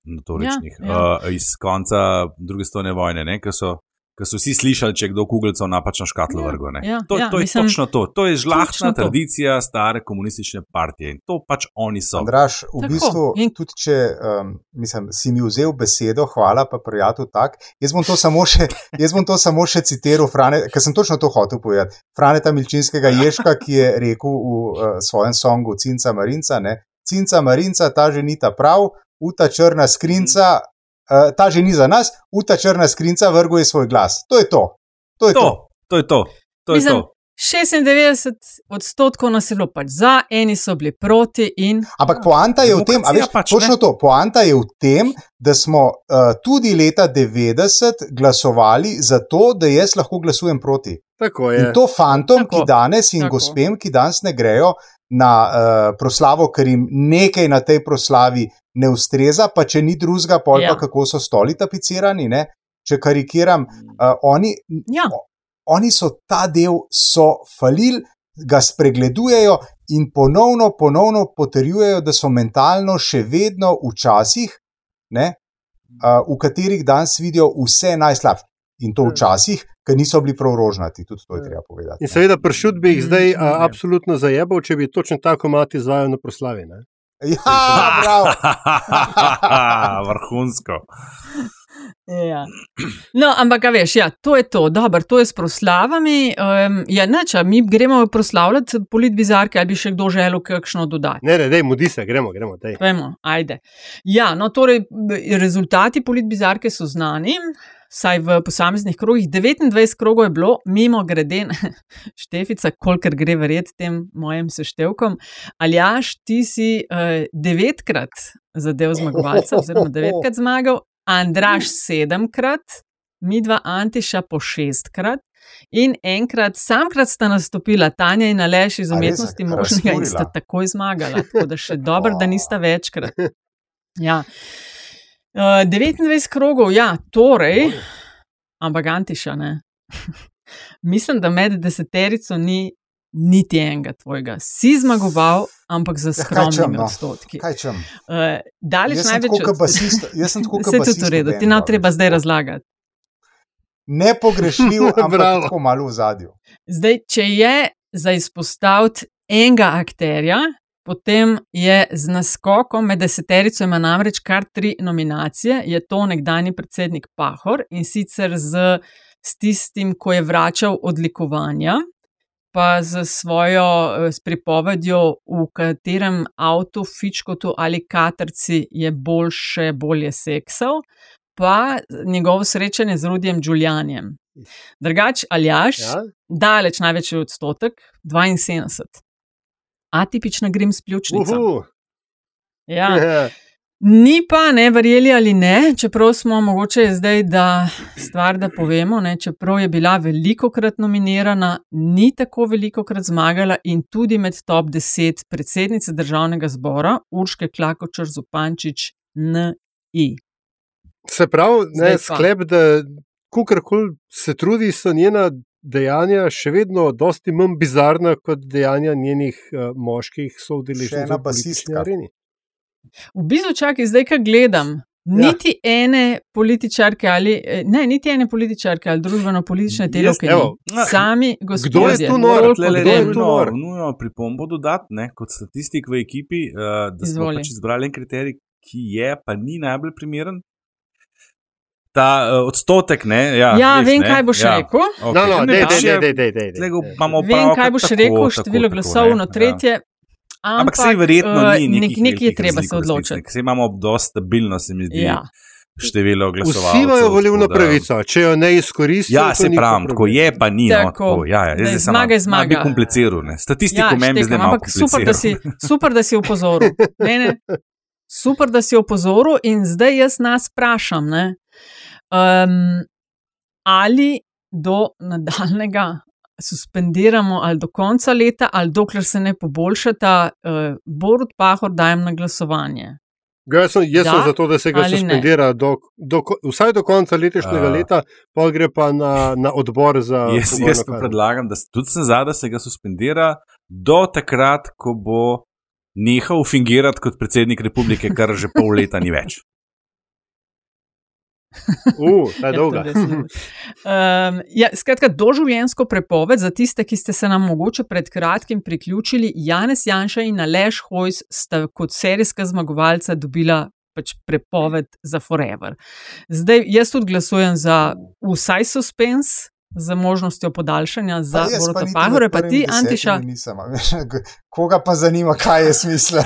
notoričnih, ja, ja. Uh, iz konca druge svetovne vojne, ki so, so vsi slišali, če je kdo kuglico napačno škatlo ja, vrgo. Ja, to, ja, to je mislim, točno to. To je žlahtna tradicija to. stare komunistične partije in to pač oni so. Andraš, v Tako. bistvu, in tudi če um, mislim, si mi vzel besedo, hvala pa prijatelj tak. Jaz bom to samo še, to samo še citiral, ker sem točno to hotel povedati. Franeta Milčinskega Ješka, ki je rekel v uh, svojem songu Cinca Marinca, ne, Cinca Marinca, ta ženita prav, uta črna skrinca, uh, ta že ni za nas, uta črna skrinca vrguje svoj glas. To je to. To je to. to. to, je to. to, je Mislim, to. 96 odstotkov nas je bilo pač za, eni so bili proti. In... Ampak poanta je v tem, veš, pač, točno to. Poanta je v tem, da smo uh, tudi leta 90 glasovali za to, da jaz lahko glasujem proti. In to fantom, Tako. ki danes in Tako. gospem, ki danes ne grejo, na uh, proslavo, ker jim nekaj na tej proslavi ne ustreza, pa če ni drugega, pol pa Ja. kako so stoli tapicirani. Ne? Če karikiram, uh, oni, Ja. oni so ta del so falili, ga spregledujejo in ponovno, ponovno potrjujejo, da so mentalno še vedno včasih, ne, uh, v katerih danes vidijo vse najslabše. In to včasih, ker niso bili prav rožnati, tudi to je treba povedati. In seveda, pršut bi jih zdaj a, Mm, ne. absolutno zajebal, če bi točno tako mat izvajal na proslavi. Ne? Ja, prav. Vrhunsko. Ja. No, ampak, veš, ja, to je to, dobro, to je s proslavami. Um, ja, neč, mi gremo proslavljati politbizarke, ali bi še kdo želel kakšno dodati. Ne, ne, dej, mudi se, gremo, gremo. Dej. Vemo, ajde. Ja, no, torej, rezultati politbizarke so znani. Saj v posameznih krogih, 29 krogov je bilo, mimo grede, štefica, kolikor gre verjeti tem mojim seštevkom. Aljaš, ti si uh, devetkrat zadev zmagovalca, oziroma devetkrat zmagal, Andraš sedemkrat, mi dva Antiša po šestkrat. In enkrat, samkrat sta nastopila Tanja in Aleš iz umetnosti možnega in sta takoj zmagala. Tako da še dobro, da nista večkrat. Ja. Uh, 29 krogov, ja, torej, ampak Antiša ne. Mislim, da med deseterico ni niti enega tvojega. Si zmagoval, ampak za Ja, skromnimi no? odstotki. Kaj čem? Uh, daleč največ tako basist- jaz sem tako kot Vse tudi basist v redu, ti nam bendu, treba veš, zdaj razlagati. Nepogrešljiv, ampak tako malo v zadju. Zdaj, če je za izpostaviti enega akterja, potem je z naskokom med deseterico, ima namreč kar tri nominacije, je to nekdani predsednik Pahor in sicer z, s tistim, ko je vračal odlikovanja. Pa z svojo eh, s pripovedjo, v katerem avtu, fičkotu ali katerci je boljše, bolje seksal, pa njegovo srečanje z Rudijem Đuljanjem. Drugač, Aljaš, Ja? daleč največji odstotek, 72. Atipična grim spljučnica. Uhu. Ja. Ni pa, ne verjeli ali ne, čeprav smo mogoče zdaj, da stvar, da povemo, ne, čeprav je bila veliko krat nominirana, ni tako veliko krat zmagala in tudi med top 10 predsednice državnega zbora Urške Klakočar Zupančič N.I. Se pravi, ne, sklep, da kukorkoli se trudi, so njena dejanja še vedno dosti manj bizarna kot dejanja njenih uh, moških soudeležencev v politični basistka. areni. V bistvu, čakaj, zdaj, ko gledam, niti ja. ene političarke ali eh, ne, niti ene političarke ali družbeno-politične ni. sami gospodje. tu nor? bolj Tlele kot je tu nor? Nujno pripombo dodati, ne, kot statistik v ekipi, uh, da smo Izvoli. pač izbrali en kriterij, ki je, pa ni najbolj primeren. Ta uh, odstotek, ne? Ja, Ja, veš, vem, ne, kaj boš ja. rekel. Okay. No, no, dej, dej, dej, dej, dej, dej. Vem, kaj boš tako, rekel, število tako, glasov na ja. tretje. Ampak sej verjetno eh, ni nek- nekih nekje je treba razlik se odločiti. ker Saj imamo dosti stabilno, se mi zdi, Ja. število glasov. Vsi imajo volilno pravico, če jo ne izkoristijo. Ja, to se pravim, tako je, pa ni. No, Tako. tako, ja, ja, Daj, zdaj zmaga je malo bi zmaga. kompliciral. Ne. Statistiko Ja, meni bi zdaj malo ampak super da, si, super, da si opozoril. Ne, ne. Super, da si opozoril, in zdaj jaz nas vprašam, ne, um, ali do nadaljnega suspendiramo, ali do konca leta, ali dokler se ne poboljšata, uh, Borut Pahor dajem na glasovanje. Jaz sem, jaz Da sem za to, da se ga ne? suspendira do, do, vsaj do konca letošnjega A. leta, pa gre pa na, na odbor za. Jaz, jaz pa predlagam, da se tudi za, da se ga suspendira do takrat, ko bo nehal fingirati kot predsednik republike, kar že pol leta ni več. Uh, ta je dolga. Um, ja, skratka, doživljenjsko prepoved za tiste, ki ste se nam mogoče pred kratkim priključili, Janez Janša in Aleš Hojs sta kot serijska zmagovalca dobila pač prepoved za forever. Zdaj, jaz tudi glasujem za vsaj suspens. Z možnostjo podaljšanja za Borota Pahore, pa ti, Antiša. Nisem, koga pa zanima, kaj je smisel?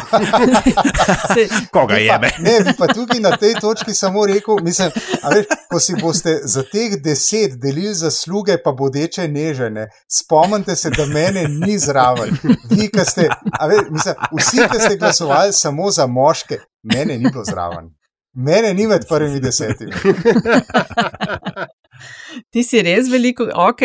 Se, Koga pa- jebe? Ne, bi pa tukaj na tej točki samo rekel, mislim, a veš, ko si boste za teh deset delili zasluge, pa bodeče nežene, spomnite se, da mene ni zraven. Vi, ki ste, a veš, mislim, vsi, ki ste glasovali samo za moške, mene ni bilo zraven. Mene ni med prvimi desetimi. Ti si res veliko, ok,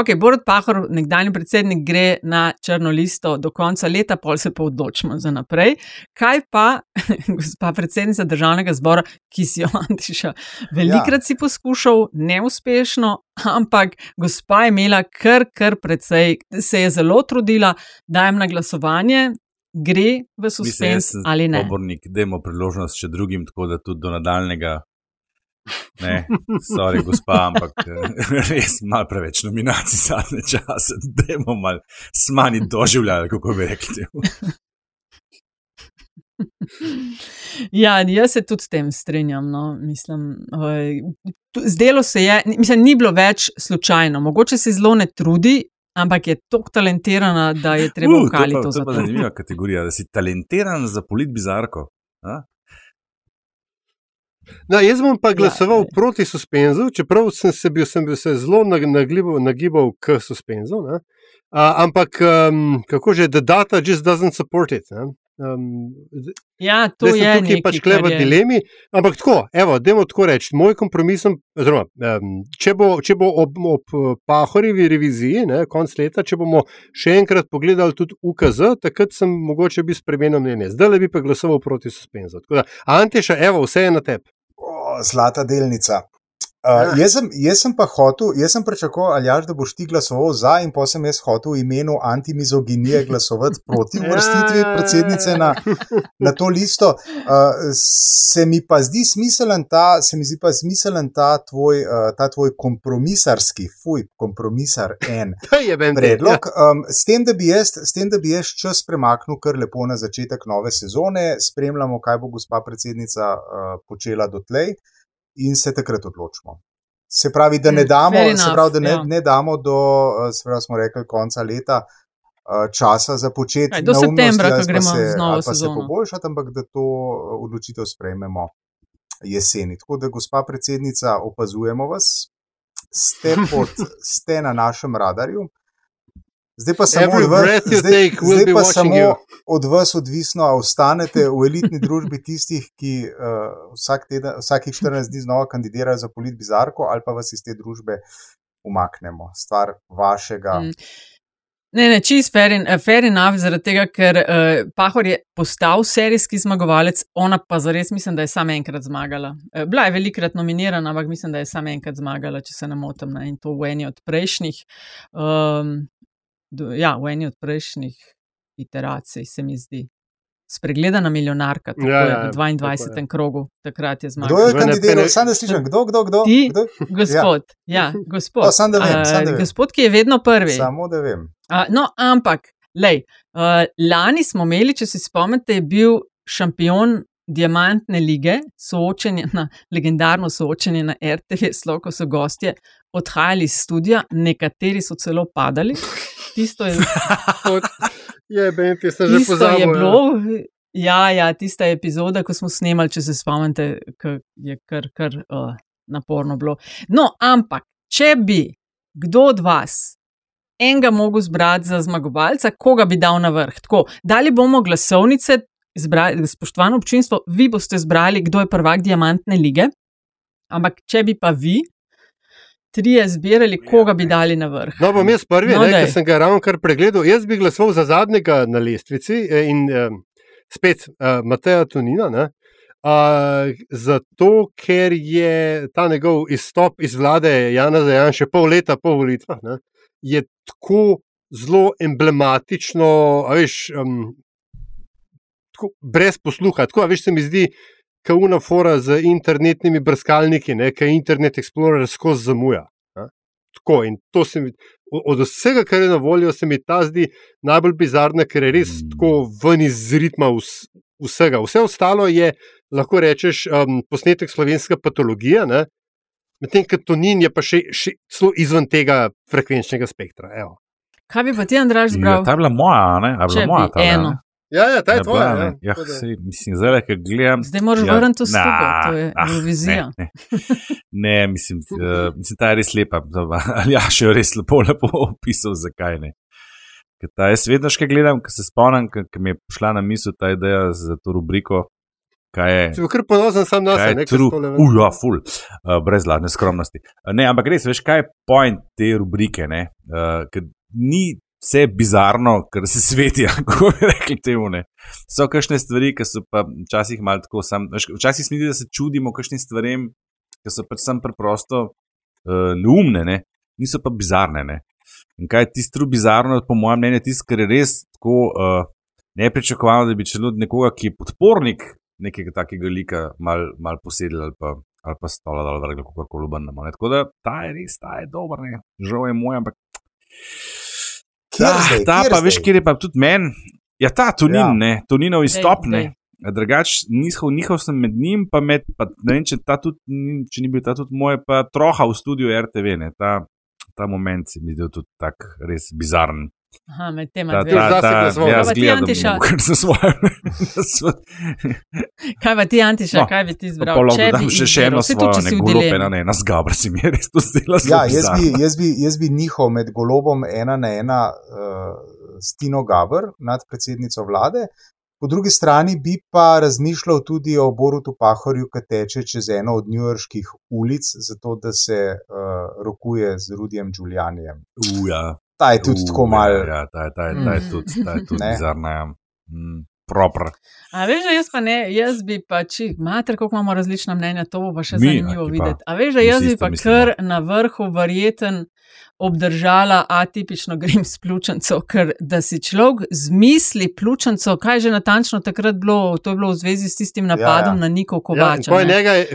okay Borod Pahor, nekdanji predsednik, gre na črno listo do konca leta, pol se pa odločimo za naprej. Kaj pa, gospa predsednica državnega zbora, ki si jo Antiša, velikrat ja. si poskušal, neuspešno, ampak gospa je imela kar, kar precej, se je zelo trudila, dajem na glasovanje. Gre v suspens ali ne? Obornik, dajmo priložnost še drugim, tako da tudi do nadaljnega Ne, sorry, gospa, ampak res malo preveč nominacij zadnje čase, da bomo malo smanjili doživljali, kako bi rekli. Ja, jaz se tudi s tem strinjam. No. Mislim, zdelo se je, mislim, ni bilo več slučajno. Mogoče se zelo ne trudi, ampak je tako talentirana, da je treba uh, to. To je zanimiva kategorija, da si talentiran za polit bizarko. A? No, jaz bom pa glasoval ja, proti suspenzu, čeprav sem se, bil, sem bil se zelo nagibal, nagibal k suspenzu. Uh, ampak um, kako že, the data just doesn't support it. Ne? Um, ja, to je nekaj, tukaj pač kleva je... dilemi. Ampak tako, evo, dajmo tako reči. Moj kompromis, oziroma, um, če bo, če bo ob, ob Pahorjevi reviziji, ne, konc leta, če bomo še enkrat pogledali tudi UKZ, takrat sem mogoče bi spremenil mnenje. Zdaj le bi pa glasoval proti suspenzu. Antiša, evo, vse je na tebi zlata delnica. Uh, jaz, sem, jaz sem pa hotel, jaz sem pričakoval, Aljaš, da boš ti glasoval za, in pa sem jaz hotel v imenu antimizoginije glasovati proti uvrstitvi ja. predsednice na, na to listo. Uh, se mi pa zdi smiselen ta, se mi zdi pa smiselen ta tvoj, uh, ta tvoj kompromisarski, fuj, kompromisar en predlog. Um, s, tem, jaz, s tem, da bi jaz čas premaknil kar lepo na začetek nove sezone, spremljamo, kaj bo gospa predsednica uh, počela dotlej in se takrat odločimo. Se pravi, da ne mm, damo, enough, pravi, da ne, ja. ne damo do, eh, se pravi, smo rekli, konca leta uh, časa za početek. Do septembra, ko gremo se, znova se poboljšati, ampak da to eh, odločitev sprejmemo jeseni. Tako da, gospa predsednica, opazujemo vas, ste, pod, ste na našem radarju. Zdaj pa samo, od vas, zdaj, zdaj pa samo od vas odvisno, ali ostanete v elitni družbi tistih, ki uh, vsak teden, vsakih 14 dni znova kandidirajo za polit bizarko, ali pa vas iz te družbe umaknemo. Stvar vašega. Mm. Ne, ne, čist fair, in, uh, fair enough, zaradi tega, ker uh, Pahor je postal serijski zmagovalec, ona pa zares mislim, da je samo enkrat zmagala. Uh, bila je velikrat nominirana, ampak mislim, da je samo enkrat zmagala, če se ne motim, in to v eni od prejšnjih. Um, ja, v eni od prejšnjih iteracij, se mi zdi. Spregledana milijonarka, tako ja, je v 22. Ja, krogu, takrat je zmagal. Kdo je kandidiral? Sam ne slišim, kdo, kdo, kdo? Ti, kdo? gospod. Ja, ja gospod. O, sam da vem, sam da vem. Gospod, ki je vedno prvi. Samo da vem. A, no, ampak, lej, uh, lani smo imeli, če se spomnite, je bil šampion Diamantne lige, soočenje na legendarno soočenje na RTV, sloko so gostje odhajali iz studia, nekateri so celo padali. Tisto je, je, ben, tisto že tisto je ja. bilo. Ja, ja, tista epizoda, ko smo snemali, če se spomnite, je kar, kar uh, naporno bilo. No, ampak, če bi kdo od vas enega mogel zbrati za zmagovalca, koga bi dal na vrh? Tako, dali bomo glasovnice, zbrali, spoštovano občinstvo, vi boste zbrali, kdo je prvak Diamantne lige. Ampak, če bi pa vi trije zbirali, koga bi dali na vrh. No, bom jaz prvi, no, ker sem ga ravno kar pregledal. Jaz bi glasoval za zadnjega na lestvici eh, in um, spet uh, Mateja Tunina. Ne? Uh, zato, ker je ta njegov izstop iz vlade Jana Zajan še pol leta po volitvah, ne, je tako zelo emblematično, veš, um, tako brez posluha. Tako, veš, se mi zdi, kauna fora z internetnimi brskalniki, ki Internet Explorer skozi zamuja. Tako, mi, od vsega, kar je na voljo, se mi ta zdi najbolj bizarna, ker je res tako ven iz ritma vsega. Vse ostalo je, lahko rečeš, um, posnetek slovenska patologija, medtem ko to ni, je pa še, še izven tega frekvenčnega spektra. Evo. Kaj bi pa ti, Andraš, zbral? Ja, ta je bila moja, ne? Bila moja, bi eno. Ja, ja, ta je tvoja. Ja, ja, sej, mislim, zdaj, ki gledam. Zdaj moraš ja, vrniti to skupaj, to je ah, vizija. Ne, ne. ne mislim, uh, mislim, ta je res lepa. Ali ja, še je res lepo, lepo opisal, zakaj ne. Ta, jaz vedno še gledam, ko se spomnim, ki mi je prišla na misel ta ideja za to rubriko. kaj je. Si kar ponosen sam na sebe, nekaj drugega. Uja, ful, uh, brez ladne skromnosti. Uh, ne, ampak res, veš, kaj je point te rubrike, ne? Uh, ni vse bizarno, kar se sveti, kako bi rekli temu. Ne? So kakšne stvari, ki so pa včasih malo tako sam. Včasih zdi, da se čudimo kakšnim stvarem, ki so pač sam preprosto uh, neumne, ne? niso pa bizarne. Ne? In kaj je tisto bizarno, po mojem mnenju, tisto, kar je res tako uh, nepričakovano, da bi če ljud nekoga, ki je podpornik nekega takega lika, mal, mal posedel ali pa. Ali pa stola, da lahko kako koli obrnemo. Tako da ta je res, ta je dober, ne. žal je moj, ampak. Ta, zdaj, ta pa, zdaj? veš, kjer je pa tudi meni. Ja, ta tunin, ja. ne, tuninov izstop, ne. Drugač, njihov, njihov sem med njim, pa med, pa, ne vem, če, tudi, če ni bil ta tudi moj, pa troha v studiu RTV, ne. Ta, ta moment se mi zdi tudi tak res bizaren. Aha, med tema dvema. Ta, ta, ta, ja, kaj ti, Antiša? kaj pa ti, Antiša, no, kaj bi ti izbral? Pa če bi še, še eno svojo, ne golobe, ena na ena, zgabra si mi res to zdela. Ja, jaz bi, jaz, bi, jaz bi njihov med golobom ena na ena uh, Stino Gabr nad predsednico vlade. Po drugi strani bi pa razmišljal tudi o Borutu Pahorju, ki teče čez eno od njujorških ulic, zato da se uh, rokuje z Rudijem Giulianijem. Uja ta je tudi uh, tako malo. Ja, ta, ta, ta, ta je mm. tudi, tudi bizarna. Ja. Mm. A veš, jaz pa ne, jaz bi pa, če imate, kako imamo različna mnenja, to bo pa še Mi, zanimivo videti. A veš, jaz bi pa kar na vrhu verjeten obdržala atipično grim s pljučnico, ker da si človek zmisli pljučnico, kaj že natančno takrat bilo, to je bilo v zvezi s tistim napadom ja, ja. na Niko Kovača. Ja, njega, je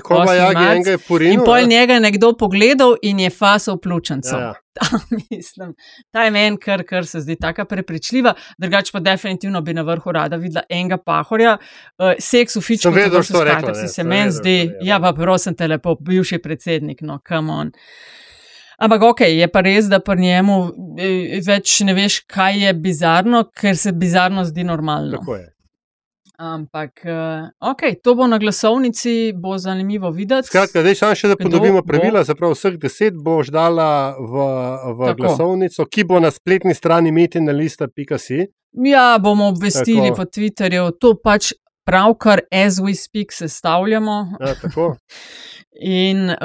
in pol njega je nekdo pogledal in je fasal pljučnico. Ja, ja. Ta, mislim, ta je meni, kar, kar se zdi tako prepričljiva. Drugače pa definitivno bi na vrhu rada videla enega pahorja. Uh, seks v sem vedel, što rekla, si se meni zdi. Ja, pa prosim te lepo, bivši predsednik, no, come on. Ampak ok, je pa res, da pri njemu eh, več ne veš, kaj je bizarno, ker se bizarno zdi normalno. Tako je. Ampak, uh, ok, to bo na glasovnici, bo zanimivo videti. Skratka, zdaj samo še da podobimo pravila. Zapravo vseh deset boš dala v, v glasovnico, ki bo na spletni strani metina.si. Ja, bomo obvestili tako. po Twitterju, to pač pravkar as we speak sestavljamo. Ja, tako. in uh,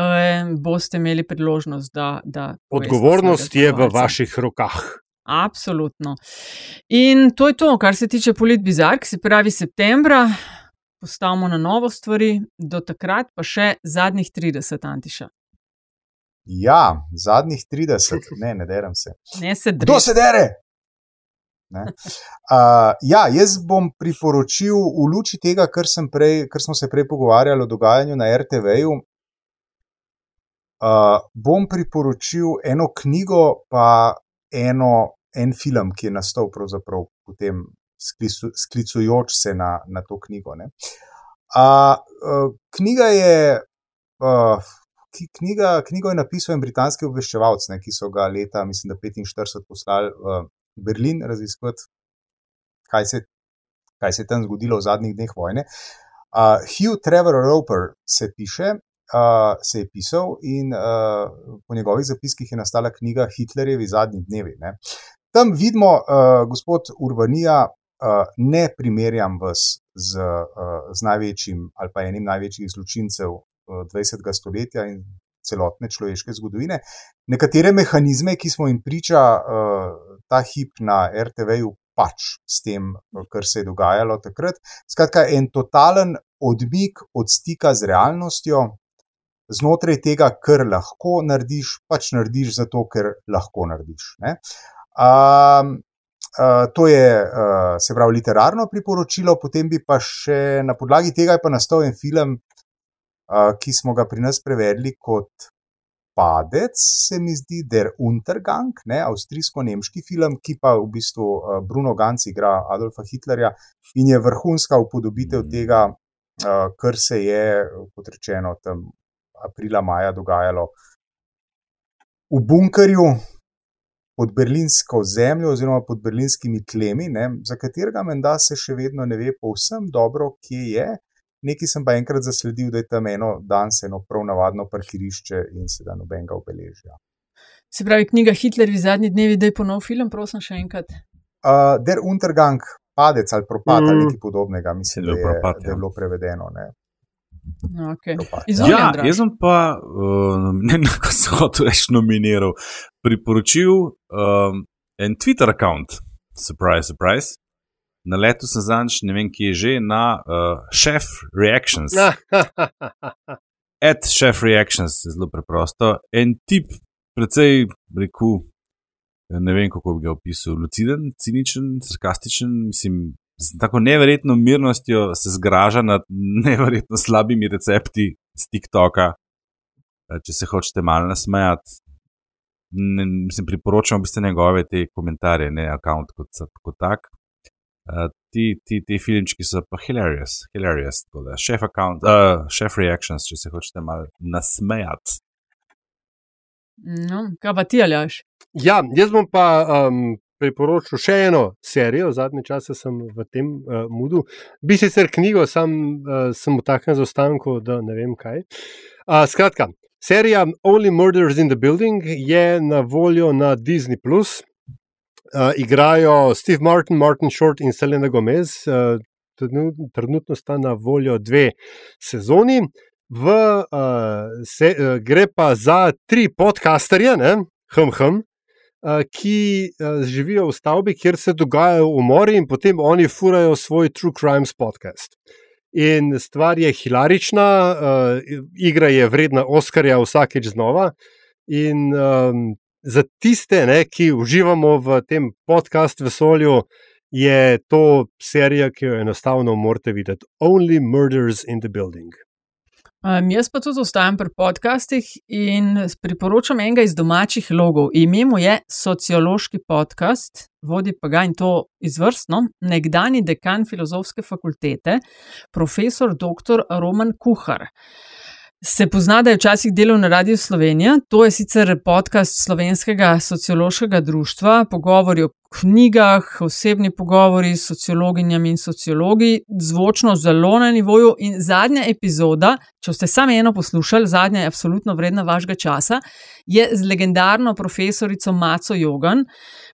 boste imeli priložnost, da. da Odgovornost je v vaših rokah. Absolutno. In to je to, kar se tiče politbizar, ki se pravi septembra. Postavimo na novo stvari, do takrat pa še zadnjih 30, Antiša. Ja, zadnjih 30, ne, ne derem se. Ne se Kdo se dere? Uh, ja, jaz bom priporočil v luči tega, kar, prej, kar smo se prej pogovarjali o dogajanju na RTV-ju, Uh, bom priporočil eno knjigo, pa eno, en film, ki je nastal pravzaprav potem sklicu, sklicujoč se na, na to knjigo. Uh, uh, knjiga je. Uh, Knjiga, knjigo je napisal en britanski obveščevalec, ne, ki so ga leta, mislim, da 45 poslali v Berlin raziskovati, kaj, kaj se je tam zgodilo v zadnjih dneh vojne. Uh, Hugh Trevor Roper se piše uh, se je pisal in uh, po njegovih zapiskih je nastala knjiga Hitlerjevi zadnji dnevi. Ne. Tam vidimo, uh, gospod Urbanija, uh, ne primerjam vas z, uh, z največjim ali pa enim največjih zločincev uh, 20. stoletja in celotne človeške zgodovine. Nekatere mehanizme, ki smo jim priča uh, ta hip na RTV-ju, pač s tem, kar se je dogajalo takrat. Skratka, en totalen odmik od stika z realnostjo, znotraj tega, kar lahko narediš, pač narediš zato, ker lahko narediš. Um, uh, to je, uh, se pravi, literarno priporočilo, potem bi pa še na podlagi tega nastal en film, ki smo ga pri nas prevedli kot Padec, se mi zdi, Der Untergang, ne, avstrijsko-nemški film, ki pa v bistvu Bruno Ganz igra Adolfa Hitlerja in je vrhunska upodobitev tega. Uh, kar se je, kot rečeno, tam aprila, maja dogajalo v bunkerju pod berlinsko zemljo oziroma pod berlinskimi tlemi, ne, za katerega menda se še vedno ne ve povsem dobro, kje je. Nekaj sem pa enkrat zasledil, da je tam eno danes eno prav navadno parkirišče in se da noben ga obeležja. Se pravi, knjiga Hitler v zadnji dnevi, da je ponov film, prosim še enkrat. Uh, Der Untergang padec ali propad mm. ali nekaj podobnega, mislim, da je, propad, da je ja. bilo prevedeno. Ne. Okay. Propad. Ja, Andraž. jaz sem pa, uh, ne vem, kako se hotel reči, nominiral, priporočil um, en Twitter račun, surprise, surprise. Na letu sem zanč, ne vem, ki je že na uh, Chef Reactions. At Chef Reactions je zelo preprosto. En tip, precej rekel, ne vem, kako bi ga opisal, luciden, ciničen, sarkastičen, mislim, z tako neverjetno mirnostjo se zgraža nad neverjetno slabimi recepti z TikToka. Eh, Če se hočete malo nasmejati, ne, mislim, priporočam v bistvu njegove te komentarje, ne račun kot, kot tak. Uh, ti, ti, ti filmčki so pa hilarious, hilarious. tako da Chef, account, uh, chef reactions, če se hočete malo nasmejati. No, kaj pa ti, Aljaš? Ja, jaz bom pa um, priporočil še eno serijo, zadnje čase sem v tem uh, mudu. Bi sicer knjigo, sam uh, sem v takem zaostanku, da ne vem kaj. Uh, skratka, serija Only Murders in the Building je na voljo na Disney. Uh, igrajo Steve Martin, Martin Short in Selena Gomez. Uh, trenut- trenutno sta na voljo dve sezoni. V, uh, se, uh, gre pa za tri podcasterje, ne, hm, hm, uh, ki uh, živijo v stavbi, kjer se dogajajo umori, in potem oni furajo svoj True Crimes podcast. In stvar je hilarična, uh, igra je vredna Oscarja vsakeč znova. In um, za tiste, ne, ki uživamo v tem podcast vesolju, je to serija, ki jo enostavno morate videti. Only Murders in the Building. Um, jaz pa tudi ostajam pri podcastih in priporočam enega iz domačih logov. Ime mu je Sociološki podcast, vodi pa ga in to izvrstno, nekdani dekan filozofske fakultete, profesor dr. Roman Kuhar. Se pozna, da je včasih delal na Radiu Slovenija, to je sicer podcast slovenskega sociološkega društva, pogovori o knjigah, osebni pogovori s sociologinjami in sociologi, zvočno zelo na nivoju. In zadnja epizoda, če ste samo eno poslušali, zadnja je absolutno vredna vašega časa, je z legendarno profesorico Maco Jogan.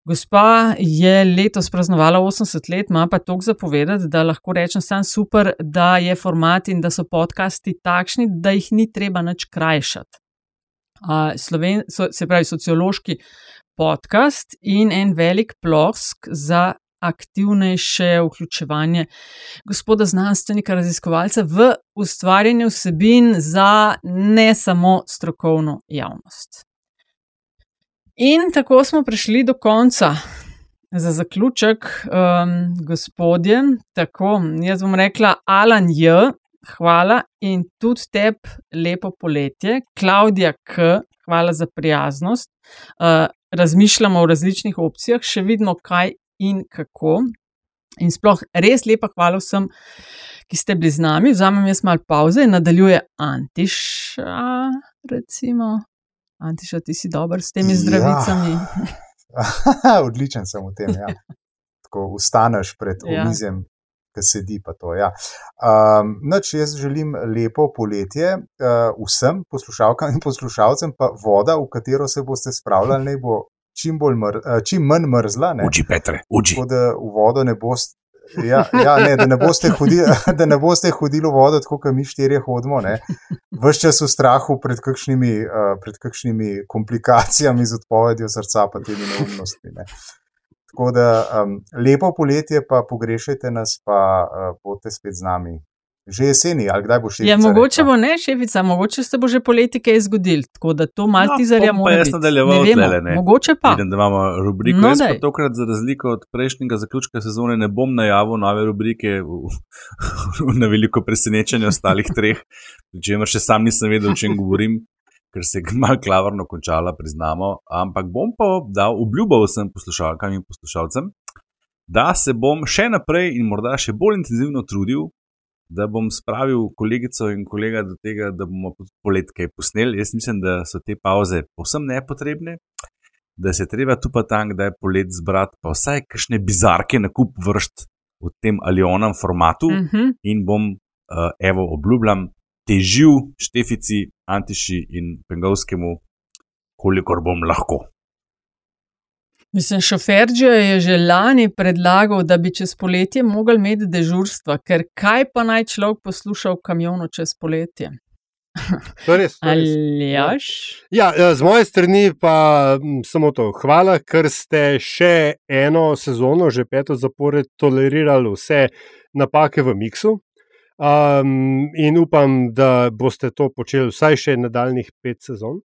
Gospa je letos praznovala 80 let, ima pa toliko zapovedati, da lahko rečem sam super, da je format in da so podcasti takšni, da jih ni treba nič krajšati. Uh, Sloven, so, se pravi, sociološki podcast in en velik plosk za aktivnejše vključevanje gospoda znanstvenika, raziskovalca v ustvarjanje vsebin za ne samo strokovno javnost. In tako smo prišli do konca. Za zaključek, um, gospodje, tako jaz bom rekla, Alan J. Hvala in tudi tebi lepo poletje, Klaudija K. Hvala za prijaznost. Uh, razmišljamo o različnih opcijah, še vidimo, kaj in kako. In sploh res lepa hvala vsem, ki ste bili z nami. Vzamem jaz malo pauze in nadaljuje Antiša, recimo. Antiša, ti si dober s temi zdravicami. Ja. Odličen sem v tem. Ja. Tako ustaneš pred Ja. Ki sedi to. Ja. Um, noč, jaz želim lepo poletje uh, vsem poslušalkam in poslušalcem, pa voda, v katero se boste spravljali, naj bo čim, bolj mr, uh, čim manj mrzla. Ne? Uči, Petre, uči. Tako da v vodo ne boste. Ja, ja, ne, da, ne boste hodili, da ne boste hodili v vodo, tako kot mi štirje hodimo, vse čas v strahu pred kakšnimi, uh, pred kakšnimi komplikacijami z odpovedjo srca, pa temi neumnostmi. Ne. Tako da um, lepo poletje, pa pogrešajte nas, pa uh, boste spet z nami. Že jeseni, ali kdaj bo še Ja, mogoče bo ne, šefica, mogoče se bo že poleti kaj zgodil, tako da to malo tizarja bom mora pa jaz biti. nadaljeval Ne tlele, ne. Mogoče pa. Vidim, da imamo rubriko. No, Jaz pa daj. tokrat, za razliko od prejšnjega zaključka sezone, ne bom najavil nove rubrike, v, na veliko presenečenje ostalih treh, pri čemer še sam nisem vedel, o čem govorim, ker se je malo klavrno končala, priznamo. Ampak bom pa dal obljubo vsem poslušalkam in poslušalcem, da se bom še naprej in morda še bolj intenzivno trudil. Da bom spravil kolegico in kolega do tega, da bomo polet kaj posneli. Jaz mislim, da so te pauze povsem nepotrebne, da se je treba tu pa tam, da je polet zbrati, pa vsaj kakšne bizarke na kup vrst v tem ali onem formatu. Mhm. In bom, uh, evo, obljubljam, težil Štefici, Antiši in Pengovskemu, kolikor bom lahko. Mislim, šoferđija je že lani predlagal, da bi čez poletje mogli imeti dežurstva, ker kaj pa naj človek posluša v kamionu čez poletje? To je res. Ali jaš? Ja, ja, z moje strani pa samo to. Hvala, ker ste še eno sezono, že peto zapored, tolerirali vse napake v miksu. Um, in upam, da boste to počeli vsaj še nadaljnih pet sezon.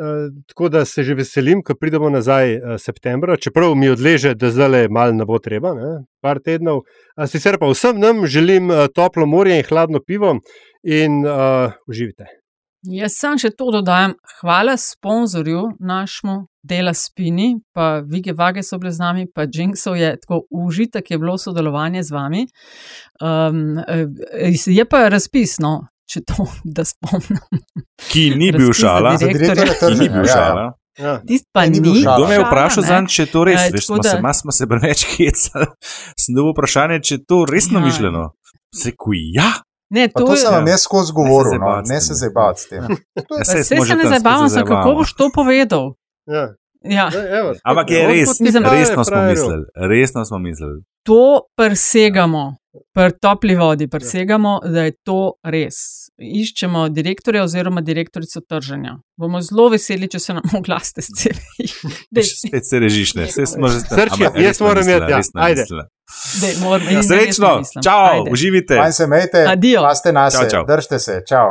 Uh, tako da se že veselim, ko pridemo nazaj uh, septembra, čeprav mi odleže, da zdaj le malo ne bo treba, ne, par tednov. Uh, sicer pa vsem nam želim uh, toplo morje in hladno pivo in uh, uživite. Jaz sem še to dodajam. Hvala sponzorju našemu, Dela Spini, pa Vige Vage so bile z nami, pa Jinxov je tako užitek je bilo sodelovanje z vami. Um, je pa razpisno, če to da spomnim. Ki ni bil Razpis za šala, direktorja. ki ni bil Ja, ja. šala. Ja. Tist pa Ne, ni ni. bil šala. Kdo me je šala, vprašal, ne. zanj, če je to res? Eh, Veš, smo se, da- mas smo se preveč hecali. Sem dobil vprašanje, če je to resno Ja. mišljeno. Sekui, ja. Ne, to to sem vam jaz skozi govoril, no, ne se zabavati s tem. ja smo se že ne zabavam, se sem kako boš to povedal. Ja. Ja. Spet, Ampak je res, Mislim, resno smo frajerju? mislili. Resno smo mislili. To presegamo, pri topli vodi, presegamo, da je to res. Iščemo direktorja oziroma direktorico trženja. Bomo zelo veseli, če se nam oglasite s CV. Spet se režiš, ne. Saj smo že Srčki, ampak jaz moram iti, ja. Ajde. mislila. Dej, moram, resno Srečno, čau, uživite. Manj se mejte, Adijo. paste na Čau, se, čau. držite se, čau.